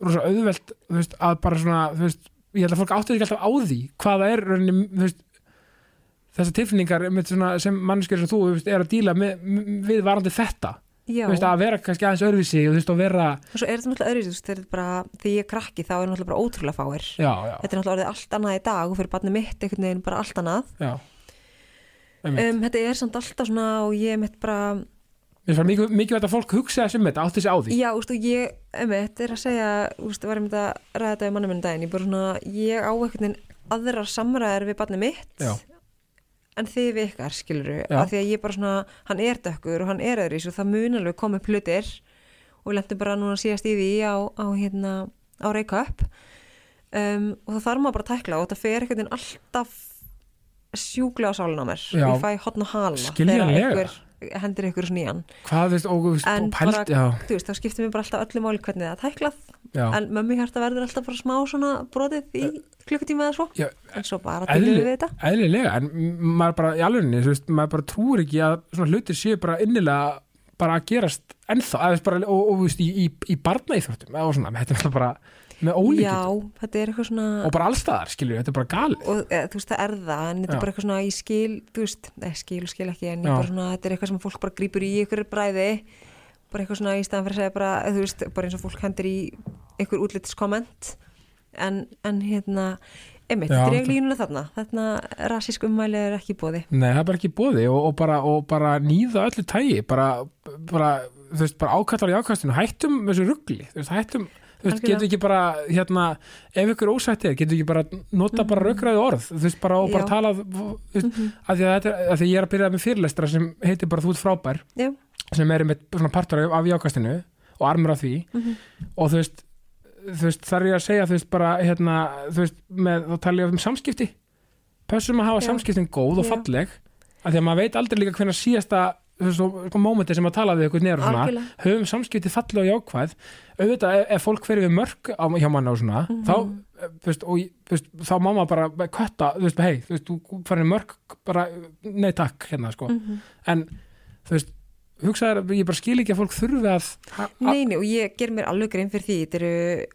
rosa auðvelt þú veist, að bara svona, þú veist ég held að fólk áttu ekki alltaf á því hvað það er þú veist þessar tilfinningar einmitt svona, sem mannskjör sem þú veist, er að díla með, við varandi þetta. Veist, að vera kannski aðeins öðruvísi og þú veist, að vera og svo er þetta náttúrulega veist, þegar ég er krakki, þá er náttúrulega bara ótrúlega fáir. já, já, Þetta er náttúrulega orðið allt annað í dag og fyrir barnið mitt einhvern veginn bara allt annað. einmitt, Um, þetta er samt alltaf svona og ég mitt bara, mikið, mikið veit að fólk hugsa þessum þetta, átti sig á því. Já, úst, og ég, þetta er að segja, úst, var ég myndi að ræða þetta í mannum en þið við ykkar, skiluru, af því að ég bara svona, hann er dökkur og hann er öðru og það mun alveg koma upp hlutir og lendum bara núna síðast í því á, á hérna, á Reykjavík um, og það þarf maður bara að tækla og þetta fer einhvern veginn alltaf sjúklega á sálinn á mér. Ég fæ hotn og hala Skiljanlega. Hendir ykkur snýjan hvað, þú veist, og, En og pælt bara- já, þú veist, þá skiptir mér bara alltaf öllu máli hvernig það er tæklað. Já, en mömmu hjarta verður alltaf bara smá svona brotið í klukkutíma eða svo. Já en svo bara Eðli- til við þetta. eðlilega, en maður bara í alvegni, þú veist, maður bara trúir ekki að svona hlutir séu bara innilega bara að gerast ennþá, eða þú veist, bara, og, og þú veist, í, í, í barnaíþróttum eða svona, þetta er bara með já, ólíkit þetta er eitthvað svona og bara allstaðar, skilju, þetta er bara galið. Og e, þú veist það er það en þetta Já. er bara eitthvað svona í skil þú veist, nei skil og skil ekki en Já. ég bara svona, þetta er eitthvað sem fólk bara grípur í ykkur bræði. Bara eitthvað svona í staðan fyrir að segja bara, þú veist, bara eins og fólk hendur í ykkur útlitskomment. En, en hérna einmitt, Já, dreg þetta- línuna þarna. Þarna rasísk ummæli er ekki bóði Nei, það er bara ekki bóði og, og, bara, og bara nýða öllu tægi bara, bara, bara ákallar í ákastinu hættum þessu ruggli, hættum veist, getur ekki bara, hérna ef ykkur ósætt er, getur ekki bara nota bara röggræði orð, þú veist, bara og bara Já. tala þú veist, að því að þetta er, að því að ég er að byrja með fyrirlestra sem heitir bara þú ert frábær já, sem er með svona partur af jákastinu og armur af því. Mhm. og þú veist, þú veist, þar er ég að segja þú veist, bara, hérna, þú veist með, þá tala ég um samskipti. Pössum að hafa samskiptin góð og falleg af því að maður veit aldrei líka hvernig síðasta þú veist, svo, sko, mómenti sem að tala við ykkur nýjar og svona, Algjörlega. höfum samskipti falleg og jákvæð. Auðvitað ef, ef fólk fyrir við mörg á, hjá manna og svona Mhm. þá, eh, þú veist, og, veist, þá má maður bara kötta, þú veist, hei, þú veist, þú farir mörg bara, nei takk, hérna, sko. Mhm. en þú veist hugsaður, ég bara skil ekki að fólk þurfi að ha- a- Nei, nei, og ég ger mér alveg grein fyrir því þetta eru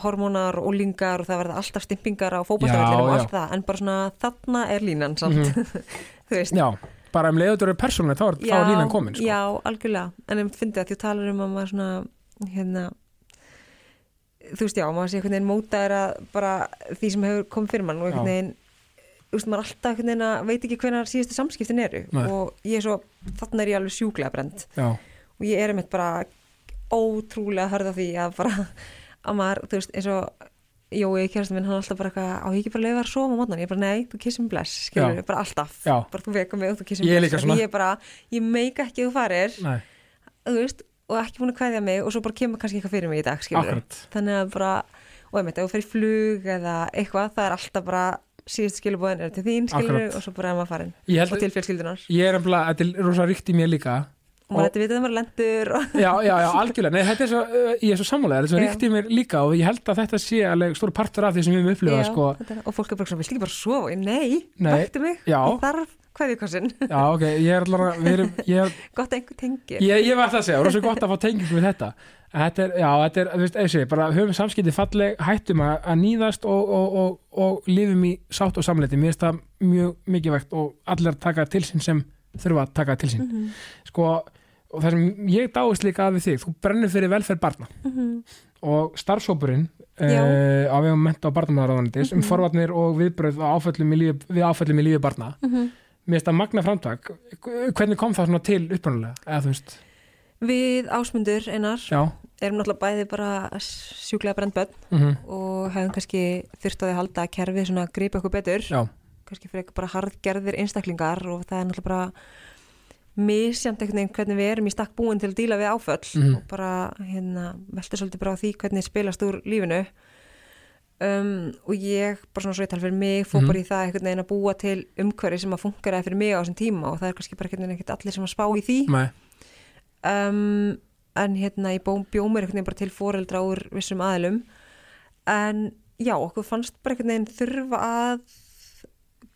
hormónar og ólingar og það verða alltaf stimpingar á fótballtavellinum og allt það, en bara svona þarna er línan samt, þú veist. Já, bara um leiður eru persónuleg þá er, þá línan komin sko. Já, algjörlega, en ég fyndi að þú talar um að maður svona hérna þú veist já, maður sé einhvern veginn mótaður að bara því sem hefur komið fyrir mann og einhvern veginn þú veist, maður alltaf einhvern veginn að veit ekki hvenær síðustu samskiptin eru. Nei. og ég er svo, þarna er ég alveg sjúklega brend já, og ég er einmitt bara ótrúlega hörð á því að bara að maður, þú veist, eins og Jói, kjærastum minn, hann er alltaf bara eitthvað á ég ekki bara leiða að sofa á mótnan, ég er bara nei, þú kissum bless skilur, bara alltaf, Já. bara þú veka mig og þú kissum Ég er bless. líka svona. ég er bara, ég meika ekki að þú farir nei, þú veist, og ekki búin að kveðja mig og svo bara kemur kannski eitthvað fyrir mig í dag, skilur akkurat. Þannig að bara, og einmitt, ef þú fer í flug eða eitthvað, það er alltaf bara síðust skilubóðin er til þín, skilur Akkurat. og svo bara er maður farin, ég, og held, til fjölskyldunar. ég er embla, þetta er rosa ríkt í mér líka og maður ætti að vita að maður lendur og... já, já, já, algjörlega, nei, þetta er svo ég er svo sammálega, þetta er svo ríkt í mér líka og ég held að þetta sé alveg stór partur af því sem við höfum upplifað, sko er- og fólk er bara svona, viltu ekki bara sofa? Ég, Nei, Nei. vaktu mig, Já. ég þarf kveðjukossin, já, ok, ég er erum ég, er- gott að einhver tengir ég, ég var alltaf að segja, rosa gott að fá tengingu við þetta þetta er, já, þetta er, þú veist, eða sé, bara höfum samskipti falleg, hættum að, að nýðast og, og, og, og lifum í sátt og samleiti, mér finnst það mjög mikilvægt og allir að taka til sín sem þurfa að taka til sín Mhm. sko, og það sem ég dáist líka að við þig, þú brennir fyrir velferð barna. Og starfsópurinn uh, á vegum menta og barnamæðaraðanendis um Mhm. forvarnir og viðbröð á áföllum í lífi, við áföllum í lífi barna. Mhm. mér finnst það magna framtak. Hvernig kom það til veist, Við ásmundur einar já. erum náttúrulega bæði bara sjúklega brend börn mm og hefum kannski þurft á því að halda að kerfið gripa okkur betur. Já, kannski fyrir eitthvað bara hardgerðir einstaklingar og það er náttúrulega bara misjant einhvern veginn hvernig við erum í stakk búin til að díla við áföll Mhm. og bara hérna velta svolítið bara á því hvernig spilast úr lífinu um, og ég bara svona svo ég tala fyrir mig fór Mhm. bara í það einhvern veginn að búa til umhverfi sem að funkaraði fyrir mig á þessum tíma og það er kannski bara einhvern veginn allir sem að spá í því um, en hérna ég bó, bjó mér einhvern veginn bara til foreldra úr vissum aðilum en já, okkur fannst bara einhvern veginn þurfa að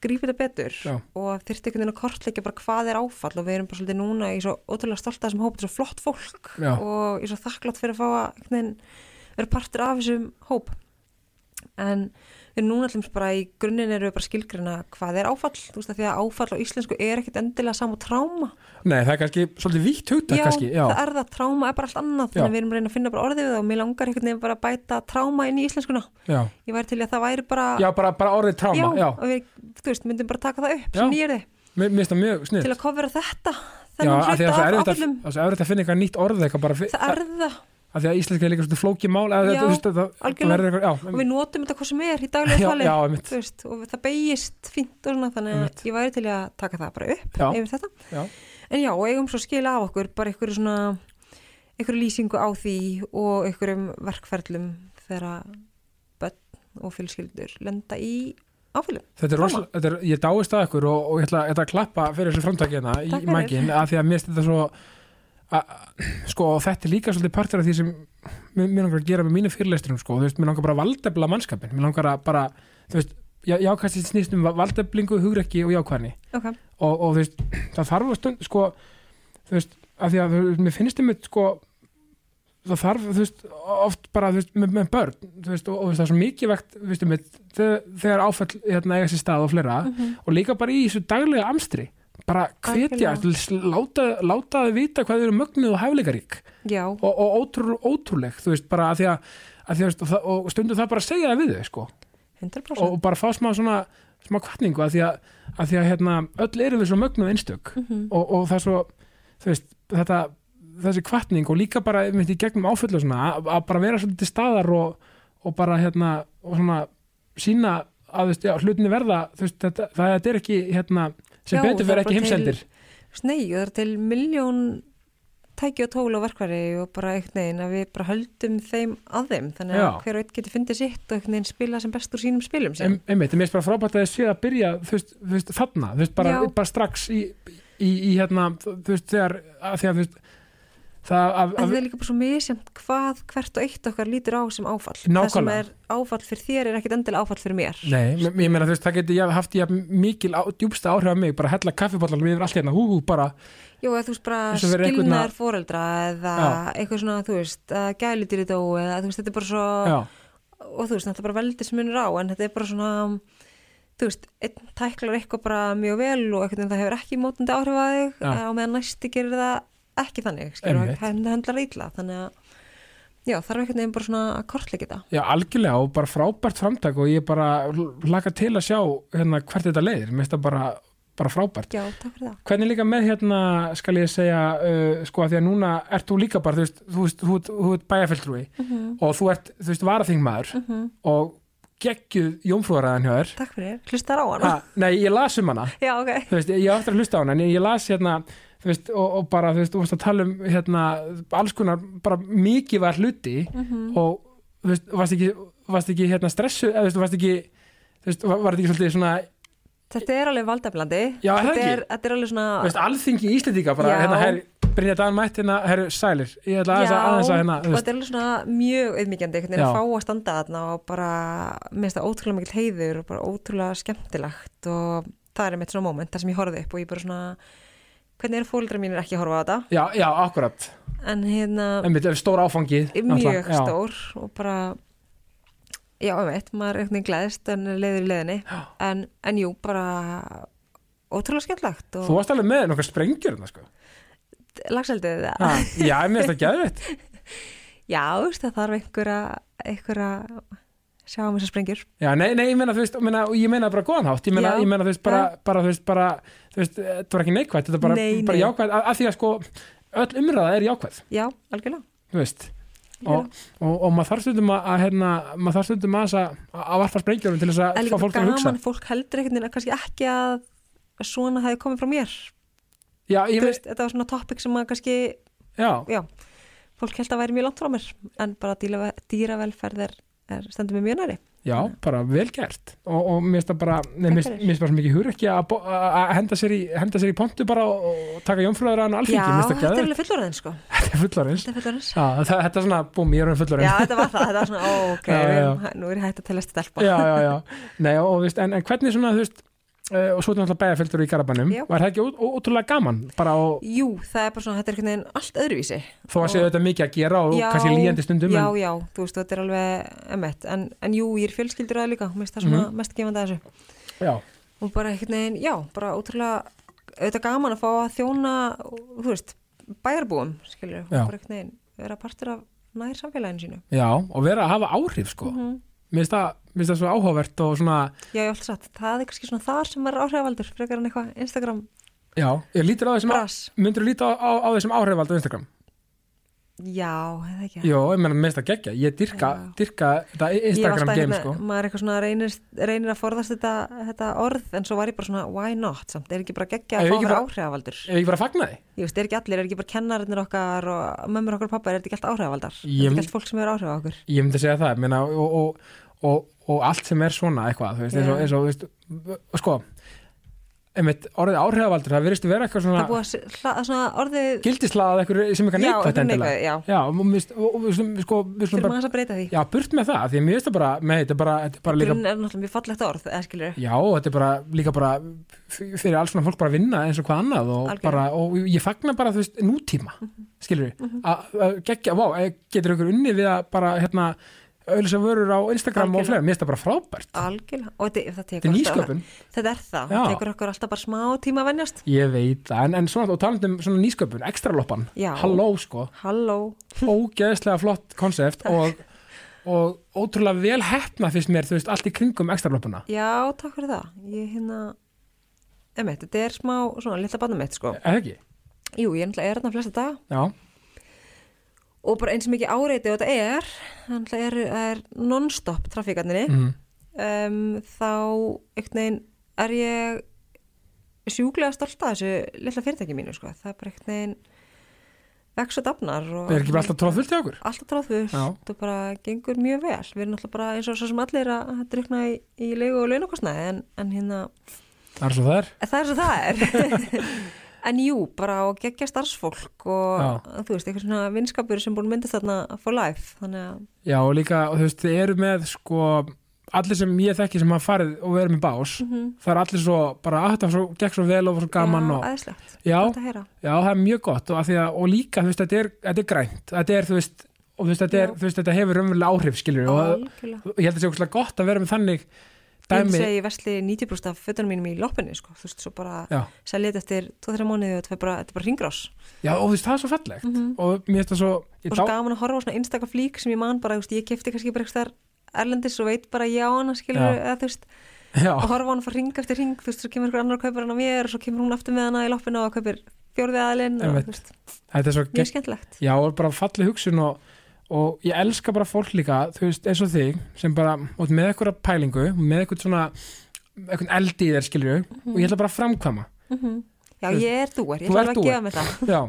grípa þetta betur Já. og þyrfti einhvern veginn að kortleggja bara hvað er áfall og við erum bara svolítið núna í svo ótrúlega stolt að þessum hóp, þetta er svo flott fólk Já. og ég er svo þakklátt fyrir að fá að vera partur af þessum hóp en erum núna allum bara í grunninn eru við bara skilgrina hvað er áfall, þú veist að því að áfall á íslensku er ekkit endilega saman tráma. Nei, það er kannski svolítið vítt hugtak já, kannski, já, það er það, tráma er bara allt annað þannig að við erum reyna að finna bara orðið við það og mér langar einhvern veginn bara að bæta tráma inn í íslenskuna. Já, ég væri til að það væri bara já bara, bara orðið tráma, já, og við, þú veist, myndum bara taka það upp sem nýjir þið, til að kofera þetta já, það er erfitt að, finna eitthvað nýtt orð eitthvað bara, það er það, af því að íslenska er líka svona flóki mál eða Já, þú veist, það, eitthvað, og já, við notum þetta hvað sem er í daglega tali og það beigist fínt og svona þannig að ég væri til í að taka það bara upp Já. yfir þetta. En já, og eigum svo skila af okkur bara einhverju svona einhverju lýsingu á því og einhverjum verkferlum þegar börn og fjölskyldur lenda í þetta er þetta er, ég dáist að ykkur og, og ég ætla, að klappa fyrir þessu framtakina í Takk fyrir. mækin, af því að mér þetta svo að, sko, þetta er líka svolítið partur af því sem mér, langar að gera með mínu fyrirleisturum, sko, þú veist, mér langar bara að valdefla mannskapin, mér langar að bara, þú veist, já, jákvæmst snýst um valdeflingu, hugrekki og jákvæðni. Ok, og, og þú veist, það þarf að stund sko, þú veist, af því að veist, mér finnst einmitt sko það þarf, þú veist, oft bara veist, með, með börn, þú veist, og, og það er svo mikið vegt, þú veist, einmitt, þegar, þegar áfall hérna eiga sér stað og fleira og líka bara í þessu daglega amstri bara hvetja, láta, láta þau vita hvað þau eru mögnuð og hæfleikarík og, og ótrú, ótrúleg, þú veist, bara að því að, að því, að, og, og stundum það bara að segja það við þau, sko. 100%. og, bara fá smá svona smá kvartningu að því að, að, því að hérna, öll erum við svo mögnuð einstök. Mhm. og, og það er svo þú veist, þetta, þessi kvartning og líka bara í gegnum áföllu svona, að, bara vera svolítið til staðar og, og bara hérna og svona sína að veist, já, hlutinni verða veist, þetta, það, er ekki hérna, sem Já, betur bara ekki heimsendir Nei, það er til miljón tæki og tól og verkværi og bara einhvern veginn að við bara höldum þeim að þeim þannig að Já. hver og einn getur fundið sitt og einhvern veginn spila sem best úr sínum spilum sem. Em- einmitt, mér finnst bara frábært að þið séð að byrja þú veist, þú veist, þarna, þú veist, bara, Já. bara strax í, í, í hérna, þú veist, þegar að að þú veist það að, En að, það er líka bara svo misjönd hvað hvert og eitt okkar lítur á sem áfall. Það sem Nákvæmlega. er áfall fyrir þér er ekkit endilega áfall fyrir mér. Nei, ég meina þú veist, það geti ég haft ég mikil á, djúbsta áhrif af mig, bara hella kaffibollar við yfir allt hérna, hú, hú, bara Jú, eða þú veist bara og skilnaðar foreldra eða Já. eitthvað svona, þú veist, að gælitýri dó eða þú veist, þetta er bara svo já, og þú veist, þetta er bara veldismunur á en þetta er bara svona þú veist, einn tæklar eitthvað bara mjög vel og einhvern veginn það hefur ekki mótandi áhrif að þig Já. og meðan næsti gerir það ekki þannig, skilur hann hendlar ítla, þannig að já, þarf einhvern veginn bara svona að kortleika þetta já, algjörlega og bara frábært framtak og ég bara laka til að sjá hérna hvert þetta leiðir, mér finnst það bara, bara frábært. já, takk fyrir það Hvernig líka með hérna, skal ég segja, uh, sko að því að núna ert þú líka bara, þú veist, þú veist, þú, þú, þú ert bæjarfelltrúi Mhm. og þú ert, þú veist, varaþingmaður og geggjuð jómfrúðaræðan hjá þér. takk fyrir, hlustar á hana Ha, nei, ég las um hana. já, ok, þú veist, ég á eftir að hlusta á hana en ég, las hérna veist, og, og bara, þú veist, þú veist að tala um hérna, alls konar, bara mikið var hluti Mhm. og þú veist, varst ekki, varst ekki hérna stressu, eða þú veist, varst ekki þú veist, var, þetta ekki svolítið svona þetta er alveg valdeflandi Já, er það þetta, ekki? er, þetta er alveg svona þú veist, alþingi Íslendinga bara, Já. hérna, herri, Brynja Dan mætt hérna, herru, sælir ég ætla aðeins að, aðeins að hérna, og þetta er alveg svona mjög veginn Já. að fá að standa þarna og bara minnst það ótrúlega mikill heiður og bara ótrúlega skemmtilegt og það er mitt svona moment þar sem ég horfði upp og ég bara svona hvernig eru fóldra mínir ekki að horfa á þetta já, já, akkurat en hérna einmitt, er stór áfangi mjög já. stór og bara já, einmitt, maður er veginn gleðist en leiður í leiðinni en, en jú, bara ótrúlega skemmtilegt og þú varst alveg með nokkar sprengjur sko. lagseldið? Ha, Já, mér finnst það geðveitt Já, þú veist, það þarf einhverja, einhverja sjá um þessar sprengjur. Já, nei, nei, ég meina, þú veist, meina, ég meina bara góðan hátt, ég meina, Já. ég meina, þú veist, bara, bara, þú veist, bara, þú veist, þetta var ekki neikvætt, þetta var bara, Nei, bara nei. jákvætt, að, að því að sko, öll umræða er jákvæð, Já, algjörlega. þú veist, og, og, og maður þarf stundum að, að, hérna, maður þarf stundum að, þess að, varpa sprengjurum til þess En að líka fá fólk að hugsa. gaman, fólk heldur einhvern veginn að kannski ekki að svona hefði komið frá mér. Já, ég Þú veist, þetta var svona topic sem að kannski, já, já, fólk held að væri mjög langt frá mér, en bara dýra, dýravelferð er, er stendur mér mjög næri. já, bara vel gert, og, og mér finnst það bara, nei, mér finnst bara mikið hur ekki að, henda sér í, í pontu bara og, taka jómfröður að hann alþingi, Já, þetta er alveg fullorðin, sko. þetta er fullorins. Þetta er þetta er svona, búm, ég er um fullorinn. Já, þetta var það, þetta var svona, ó, ok, Já, já, nú er ég hægt að telast stelpa. já, já, já, nei og, og en, en hvernig svona, þú veist uh, og svo er náttúrulega bæjarfylgdur í Garabænum Já. var það ekki ótrúlega gaman á, Jú, það er bara svona, þetta er einhvern veginn allt öðruvísi. þó að séu þetta mikið að gera og Já, kannski líjandi stundum Já, en, já, þú veist, þetta er alveg emmett, en, en jú, ég er fjölskyldur að líka, mér finnst það svona Mhm. mest gefandi að þessu. já, Og bara einhvern veginn, já, bara ótrúlega, auðvitað gaman að fá að þjóna, þú veist, bæjarbúum, skilur, og bara einhvern veginn vera partur af nær samfélaginu sínu. já, og vera að hafa áhrif sko, Mhm. Mér finnst það það svo áhugavert og svona Já, ég hef alltaf sagt, það er kannski svona þar sem er áhrifavaldur, frekar en eitthvað Instagram já, ég lítur á þessum bras. myndur þú líta á, á, á þessum áhrifald á Instagram Já, eða ekki. Jó, ég meina, mér finnst það geggja, ég dyrka, dyrka þetta Instagram game hérna, sko. maður er eitthvað svona reynir, reynir að forðast þetta, þetta orð en svo var ég bara svona, why not? Samt, er ekki bara geggja Ef að fá ekki vera bara- áhrifavaldur? ef ég bara fagna því? Ég veist, er ekki allir, er ekki bara kennarinnir okkar og mömmur okkar og pappa, er ekki allt áhrifavaldar? Er ekki allt fólk sem er áhrif á okkur? Ég myndi segja það, meina, og, og, og, og allt sem er svona eitthvað, þú veist, eins og sko einmitt, orðið áhrifavaldur, það virðist vera eitthvað svona búið að s- hla- að svona orðið gildislaðað eitthvað sem eitthvað neikvægt endilega. já, já, og, sko, við fyrir slum bara að breyta því. Já, burt með það, því að mér finnst það bara með þetta bara, þetta bara líka er náttúrulega mjög fallegt orð, já, þetta er bara líka bara fyrir alls svona fólk bara að vinna eins og hvað annað og, bara, og ég fagna bara, þú veist, nútíma skilur við, að gegja, vá, eh, getur ykkur unni við að bara, hérna auðvitað vörur á Instagram og Algjörlega. fleira, mér finnst það bara frábært. Algjörlega, og þetta, það þetta er nýsköpun, þetta er það, það tekur okkur alltaf bara smá tíma að venjast. Ég veit það. En, en svona, og talandi um svona nýsköpun, ekstra loppan Já. halló sko, halló, ógeðslega flott konsept og, og ótrúlega vel hefna fyrst mér, þú veist, allt í kringum ekstra loppuna já, takk fyrir það. Ég hérna emitt, þetta er smá svona lilla barnum mitt sko eða ekki? jú, ég er náttúrulega er þarna flesta dag Já, og bara eins og mikið áreiti og þetta er þannig er, er non-stop trafíkarninni mm. um, þá einhvern veginn er ég sjúklega stolt að þessu lilla fyrirtæki mínu sko. það er bara einhvern veginn vex og dafnar og er ekki bara alltaf tróðfullt hjá okkur? alltaf tráðfullt Já. og bara gengur mjög vel við erum alltaf bara eins og svo sem allir að drukna í, í leigu og launakostnaði en, en hérna Það er svo það er það er svo það er en jú, bara og geggja starfsfólk og Já. þú veist, eitthvað svona vinskapur sem búin að myndast þarna for life þannig að Já, og líka, og þú veist, þið eru með sko, allir sem ég þekki sem hafa farið og verið með bás, það er allir svo bara að þetta svo, gekk svo vel og svo gaman já, og, æðislegt, já, að heyra. Já, það er mjög gott og, að að, og líka, þú veist, þetta er, þetta er grænt. Þetta er, þú veist, og þú veist, þetta, er, þú veist, þetta hefur raunverulega áhrif, skilur og, ég held að það sé ókslega gott að vera með þannig Ég dæmi, segi ég vesli 90% af fötunum mínum í loppinni sko. þú veist, svo bara já, selja þetta eftir 2-3 mánuði og þetta er bara, bara ringrás já, og þú veist, það er svo fallegt. Mhm. og mér finnst það svo ég og svo gaman að horfa á svona einstaka flík sem ég man bara, veist, ég kefti kannski bara eitthvað erlendis og veit bara ég á hana skilur, Já. eða þú veist, já, og horfa á hana fara ring eftir ring, þú veist, svo kemur einhver annar og kaupir hana mér og svo kemur hún aftur með hana í loppinu og kaupir fjórði aðilinn og þú veist, mjög skemmtilegt. Já, og bara falli hugsun og, og ég elska bara fólk líka, þú veist, eins og þig sem bara, út með eitthvað pælingu með eitthvað svona, eitthvað eldi í þér skilju, og ég ætla bara að framkvæma. Mhm. Já, Þú veist, ég er dúar, ég ætla alveg að gefa mig það. Já,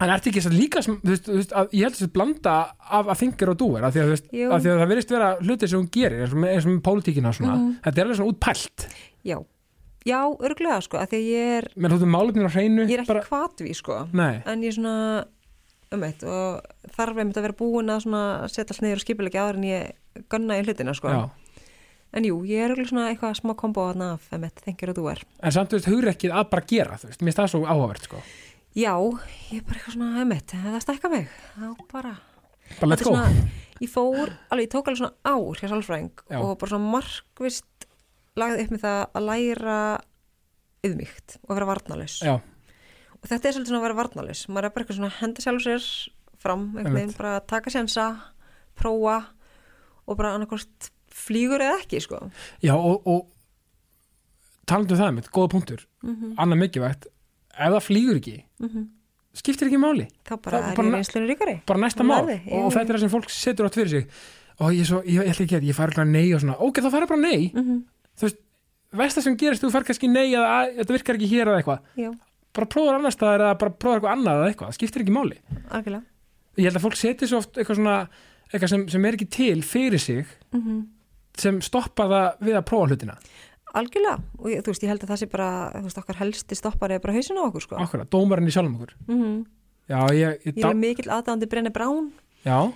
en ertu ekki þess að líka sem, þú veist, þú veist, að ég held að blanda af að þingir og dúir, af því að, þú veist, af því að það virðist vera hluti sem hún gerir, eins og með, og með pólitíkina og svona, Mhm. þetta er alveg svona útpælt. Já, já, örglega sko, að því að ég er menn þú veist, málefnir á hreinu ég er ekki bara, kvatví sko um eitt og þarf einmitt að vera búin að setja allt niður og skipilegja áður en ég gunna í hlutina sko. Já. En jú, ég er svona eitthvað smá kombo af eitt, þengir og þú er. En samt, þú veist, hugrekkið að bara gera, þú veist, mér finnst það svo áhugavert, sko. Já, ég er bara eitthvað svona eitt það stækka mig, þá bara Bara svona, ég fór, alveg, ég tók alveg svona ár hjá sálfræðing Já. og bara svona markvist lagði upp með það að læra yðmygt og vera varnalaus Já, og þetta er svolítið svona að vera varnalus maður er bara eitthvað svona að henda sjálf sér fram einhvern veginn, bara að taka sjensa prófa og bara annarkost flýgur eða ekki sko. Já, og, og talandi um það mitt, góða punktur. Mm annað mikilvægt, ef það flýgur ekki skiptir ekki máli. Þá bara Það- er ég reynslunni ríkari. bara næsta mál. og já. þetta er það sem fólk setur átt fyrir sig. Og ég, svo, ég, ég ætla ekki að, ég fari ekki nei og svona, ok, þá fari bara nei. Mm -hmm. þú veist, veist það sem gerist, þú fari kannski nei eða að, þetta virkar ekki hér eða eitthvað bara prófa annars staðar eða bara prófa eitthvað annað eða eitthvað, það skiptir ekki máli. Algjörlega. Ég held að fólk setur svo oft eitthvað svona eitthvað sem, sem er ekki til fyrir sig mm sem stoppa það við að prófa hlutina. Algjörlega. Og ég, þú veist, ég held að það sé bara þú veist, okkar helsti stoppari er bara hausin á okkur sko. Akkurat, dómarinn í sjálfum okkur. Mm Já, ég, ég, ég er mikill aðdáðandi Brenni Brown. Já,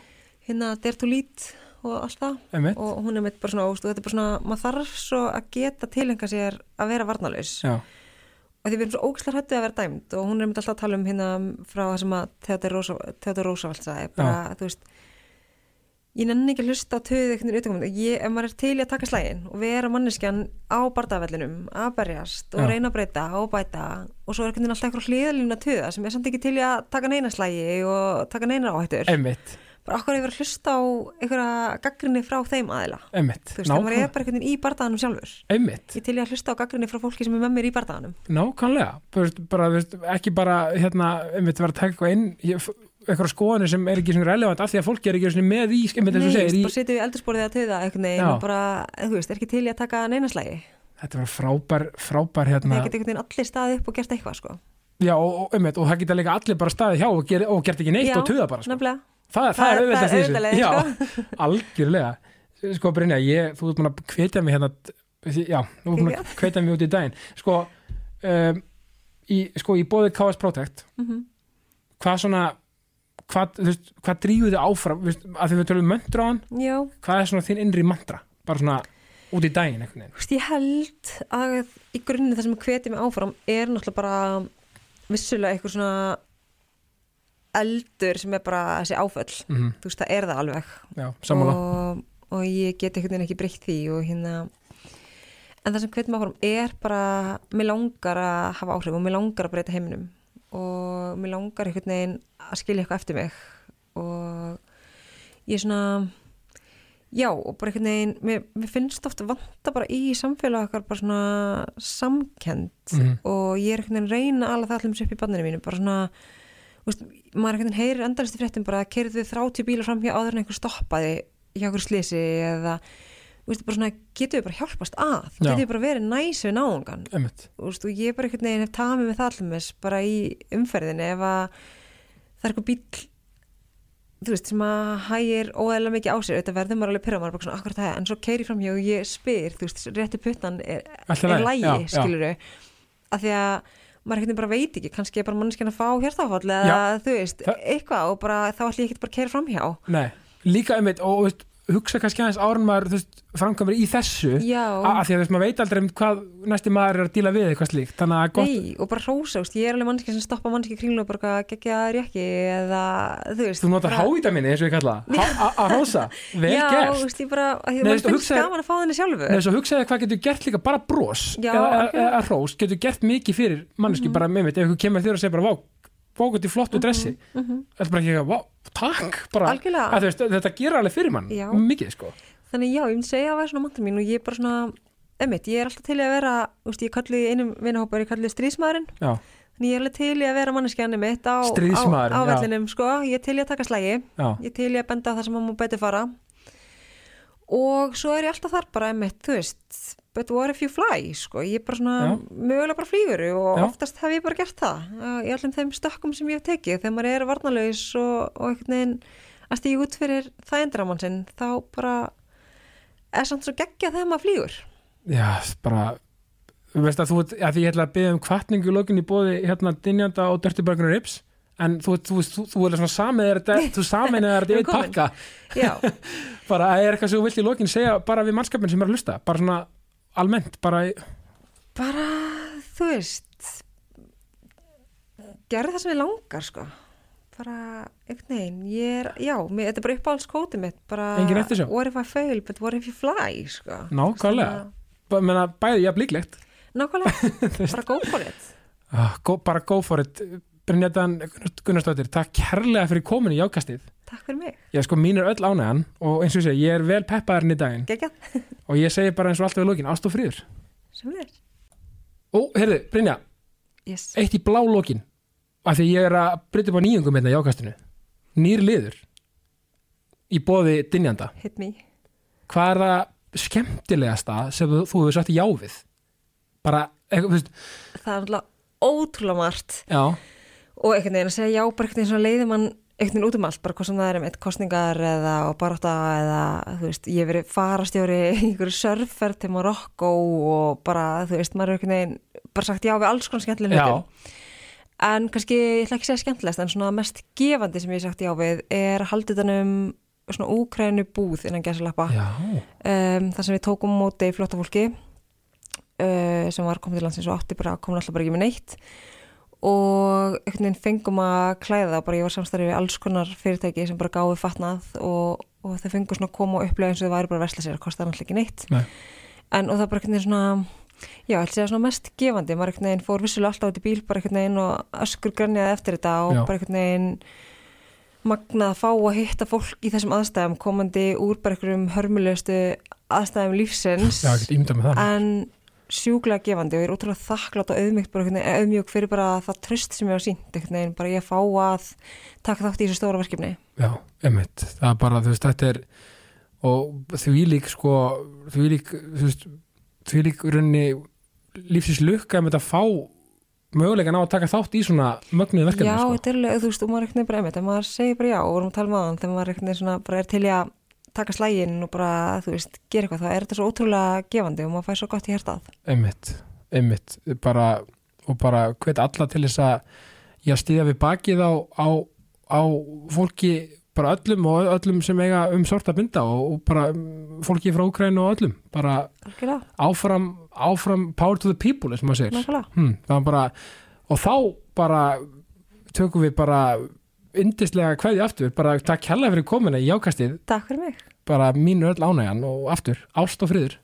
hérna Lead og allt það. Einmitt. Og hún er mitt bara svona, óst, og þetta er bara svona maður þarf svo að geta tilenga sér að vera varnalaus Og því við erum svo ógislega hættið að vera dæmd og hún er mitt alltaf að tala um hérna frá það sem að Theodor Roosevelt sagði bara, þú veist ég nenni ekki að hlusta á töðu veginn ég, ef maður er til í að taka slægin og vera manneskjan á bardavellinum að berjast og Já. reyna að breyta og bæta og svo er veginn alltaf eitthvað hliðalínu að töða sem er samt ekki til í að taka neina slægi og taka neina áhættur. Einmitt, bara okkur hefur hlusta á einhverja gaggrinni frá þeim aðila? Einmitt þú veist, þegar maður er bara einhvern veginn í bardaganum sjálfur. Einmitt. Ég til ég að hlusta á gaggrinni frá fólki sem er með mér í bardaganum. Nákvæmlega, bara, veist, ekki bara hérna, einmitt vera að taka eitthvað inn ég- eitthvað skoðanir sem er ekki svona relevant af því að fólki er ekki svona með í, einmitt eins og Nei, segir í, bara setjum við eldursporið að töða Já. og bara, þú veist, er ekki til í að taka neinaslægi þetta var frábær, frábær hérna, það veginn allir staðið upp og gert eitthvað sko. já, og, og, einmitt, og það líka allir bara staðið hjá og, ger, og gert ekki neitt Já, og tuða bara, sko. Það, það, það er auðvitað auðveldlega, já, algjörlega. Sko Brynja, ég, þú ert búin að hvetja mig hérna, já, þú ert búin að hvetja mig út í daginn, sko um, í, sko, í bóði KS Protect Mhm. hvað svona hvað, þú veist, hvað drífuðu þið áfram? Veist, að því við tölum möntra á hann. Já, hvað er svona þín innri mantra, bara svona út í daginn veginn, þú veist, ég held að í grunni það sem hvetið mig áfram er náttúrulega bara vissulega eitthvað svona eldur sem er bara þessi áföll. Mm þú veist, það er það alveg. Já, og, og ég get einhvern veginn ekki breytt því og hérna en það sem hvetið mig áfram er bara mér langar að hafa áhrif og mér langar að breyta heiminum. Og mér langar einhvern veginn að skilja eitthvað eftir mig. Og ég er svona já og bara einhvern veginn mér, mér finnst ofta vanta bara í samfélag okkar bara svona samkend Mhm. og ég er einhvern veginn reyna alveg það allum sér upp í banninu mínu bara svona veist, maður einhvern veginn heyrir endalisti fréttum bara að kerðu 30 bílar fram hjá áður en einhver stoppaði hjá okkur slisi eða veist, bara svona, getum við bara hjálpast að? Já. getum við bara verið næs við veist, og ég bara einhvern veginn hef tamið með það allumis bara í umferðinni ef að það er eitthvað bíl þú veist, sem að hægir óæðilega mikið á sér, þetta verður maður alveg pyrra maður er bara svona, akkurat það, en svo keiri fram hjá og ég spyr, þú veist, rétti puttan er, er lægi, já, já. skilur af því að maður veginn bara veit ekki, kannski er bara mannskjan að fá hjartafall eða þú veist, eitthvað og bara þá ætlum ég ekki bara að keira fram hjá nei, líka einmitt og veist, hugsa kannski aðeins árun maður framkvæmur í þessu. Já, af því að maður veit aldrei um hvað næsti maður er að díla við eitthvað slíkt. Nei, og bara hrósa, ég er alveg mannskjan sem stoppa mannskja kringlu og bara gegja þér ekki eða, þú veist þú notar bara- hávítaminni eins og ég kalla það, að hósa vel Já, gert. veist, ég bara, maður finnst gaman að fá henni sjálfu Nei, svo hugsaði hvað getur gert líka bara bros Já, eða, hrós, getur gert mikið fyrir manneski bara með mitt, ef þú kemur þér og segir bara vá, bókut í flottu dressi. Mhm. þetta er bara ekki, vá, takk bara, að, veist, þetta gera alveg fyrir mann Já. mikið sko. Þannig já, ég myndi segja að það er svona mantra mín og ég er bara svona, emmitt, ég er alltaf til að vera, veist, ég kalli í einum vinahópar, ég kalli stríðsmaðurinn, já, þannig ég er alveg til að vera manneskjan mitt á, á, Stríðsmaðurinn, á já. vellinum, sko, ég er til að taka slægi, já, ég er til að benda það sem maður betur fara. Og svo er ég alltaf þar bara, emmitt, þú veist, but what if you fly, sko, ég er bara svona, Já. mögulega bara flýgur og Já. oftast hef ég bara gert það, uh, í allum þeim stökkum sem ég hef tekið, þegar maður er varnalaus og, og einhvern veginn að stíga út fyrir þægindramann sinn, þá bara er samt svo geggja þegar maður flýgur. Já, bara veist að þú, að því ég ætla að byggja um kvartningu í lokin í bóði hérna Dinjanda og Dirty Burger Ribs en þú, þú, þú, þú, er svona samið er þú samið er þetta í pakka. Bara að er eitthvað sem þú vilt í lokin segja bara við mannskapin sem er að hlusta bara svona almennt, bara bara, þú veist gerði það sem ég langar, sko. Bara, einhvern veginn, ég er já, mér, þetta er bara uppáhalds kótið mitt bara, what if I fail, but what if you fly sko. nákvæmlega. Bara, menna, bæði jafn líklegt. Nákvæmlega, bara go for it. Ah, go, bara go for it Brynjardan Gunnarsdóttir, takk kærlega fyrir komin í jákastið. Takk fyrir mig, ég sko mín er öll ánægjan og eins og ég segi, ég er vel peppaðarinn í daginn. Geggjað. Og ég segi bara eins og alltaf við lókin, ást og fríður er Ó, heyrðu, Brynja, yes. eitt í blá lókin af því ég er að brytta upp á nýjungum hérna í jákastinu. Nýr liður í bóði dynjanda. Hit me. Hvað er það skemmtilegasta sem þú, hefur sagt já við? Bara, eitthvað, Það er ótrúlega margt. Já og einhvern veginn að segja já, bara einhvern veginn svona leiði mann einhvern veginn út um allt, bara hvað sem það er um eitt kostningar eða og barátta eða þú veist, ég hef verið farastjóri í einhverju surferð til Marokko og bara, þú veist, maður er einhvern veginn bara sagt já við alls konar skemmtilega hlutum. En kannski, ég ætla ekki að segja skemmtilegast en svona mest gefandi sem ég hef sagt já við er haldið um svona úkrænu búð innan gæsalappa. Um, þar sem við tókum móti flotta fólki uh, sem var komið til landsins og átti bara komin alltaf bara ekki með neitt og einhvern veginn fengum að klæða bara ég var samstarfið við alls konar fyrirtæki sem bara gáði fatnað og, og þau fengu svona að koma og upplega eins og þau væri bara að versla sér það kostaði náttúrulega ekki neitt Nei. en og það bara einhvern veginn svona já, að segja svona mest gefandi maður einhvern veginn fór vissulega alltaf út í bíl bara einhvern veginn og öskur grænjaði eftir þetta og Já. bara einhvern veginn magnað að fá að hitta fólk í þessum aðstæðum komandi úr bara einhverjum hörmulegustu aðstæðum lífsins já, sjúklega gefandi og ég er útrúlega þakklátt og veginn, auðmjúk fyrir bara það tröst sem ég var sínt einhvern veginn, bara ég fá að taka þátt í þessu stóra verkefni já, emitt, það er bara, þú veist, þetta er og því lík sko, því lík þú veist, því lík runni lífsins lukka með að fá mögulegan á að taka þátt í svona mögnuð verkefni Já, sko. þetta er alveg, þú veist, og maður er einhvern veginn bara einmitt, en maður segir bara já og vorum að tala með hann þegar maður er einhvern veginn svona bara er til í að taka slægin og bara, þú veist, gera eitthvað, þá er þetta svo ótrúlega gefandi og maður fær svo gott í hérstað einmitt, einmitt bara, og bara hvet alla til þess að ég stíða við bakið á, á, á fólki bara öllum og öllum sem eiga um sort að binda og, og bara um, fólki frá Ukraínu og öllum bara Algjörlega, áfram, áfram power to the people eins og maður segir. Hm, bara, og þá bara tökum við bara yndislega kveði aftur, bara takk hella fyrir komuna í jákastið, Takk fyrir mig. Bara mínu öll ánægjan og aftur, ást og friður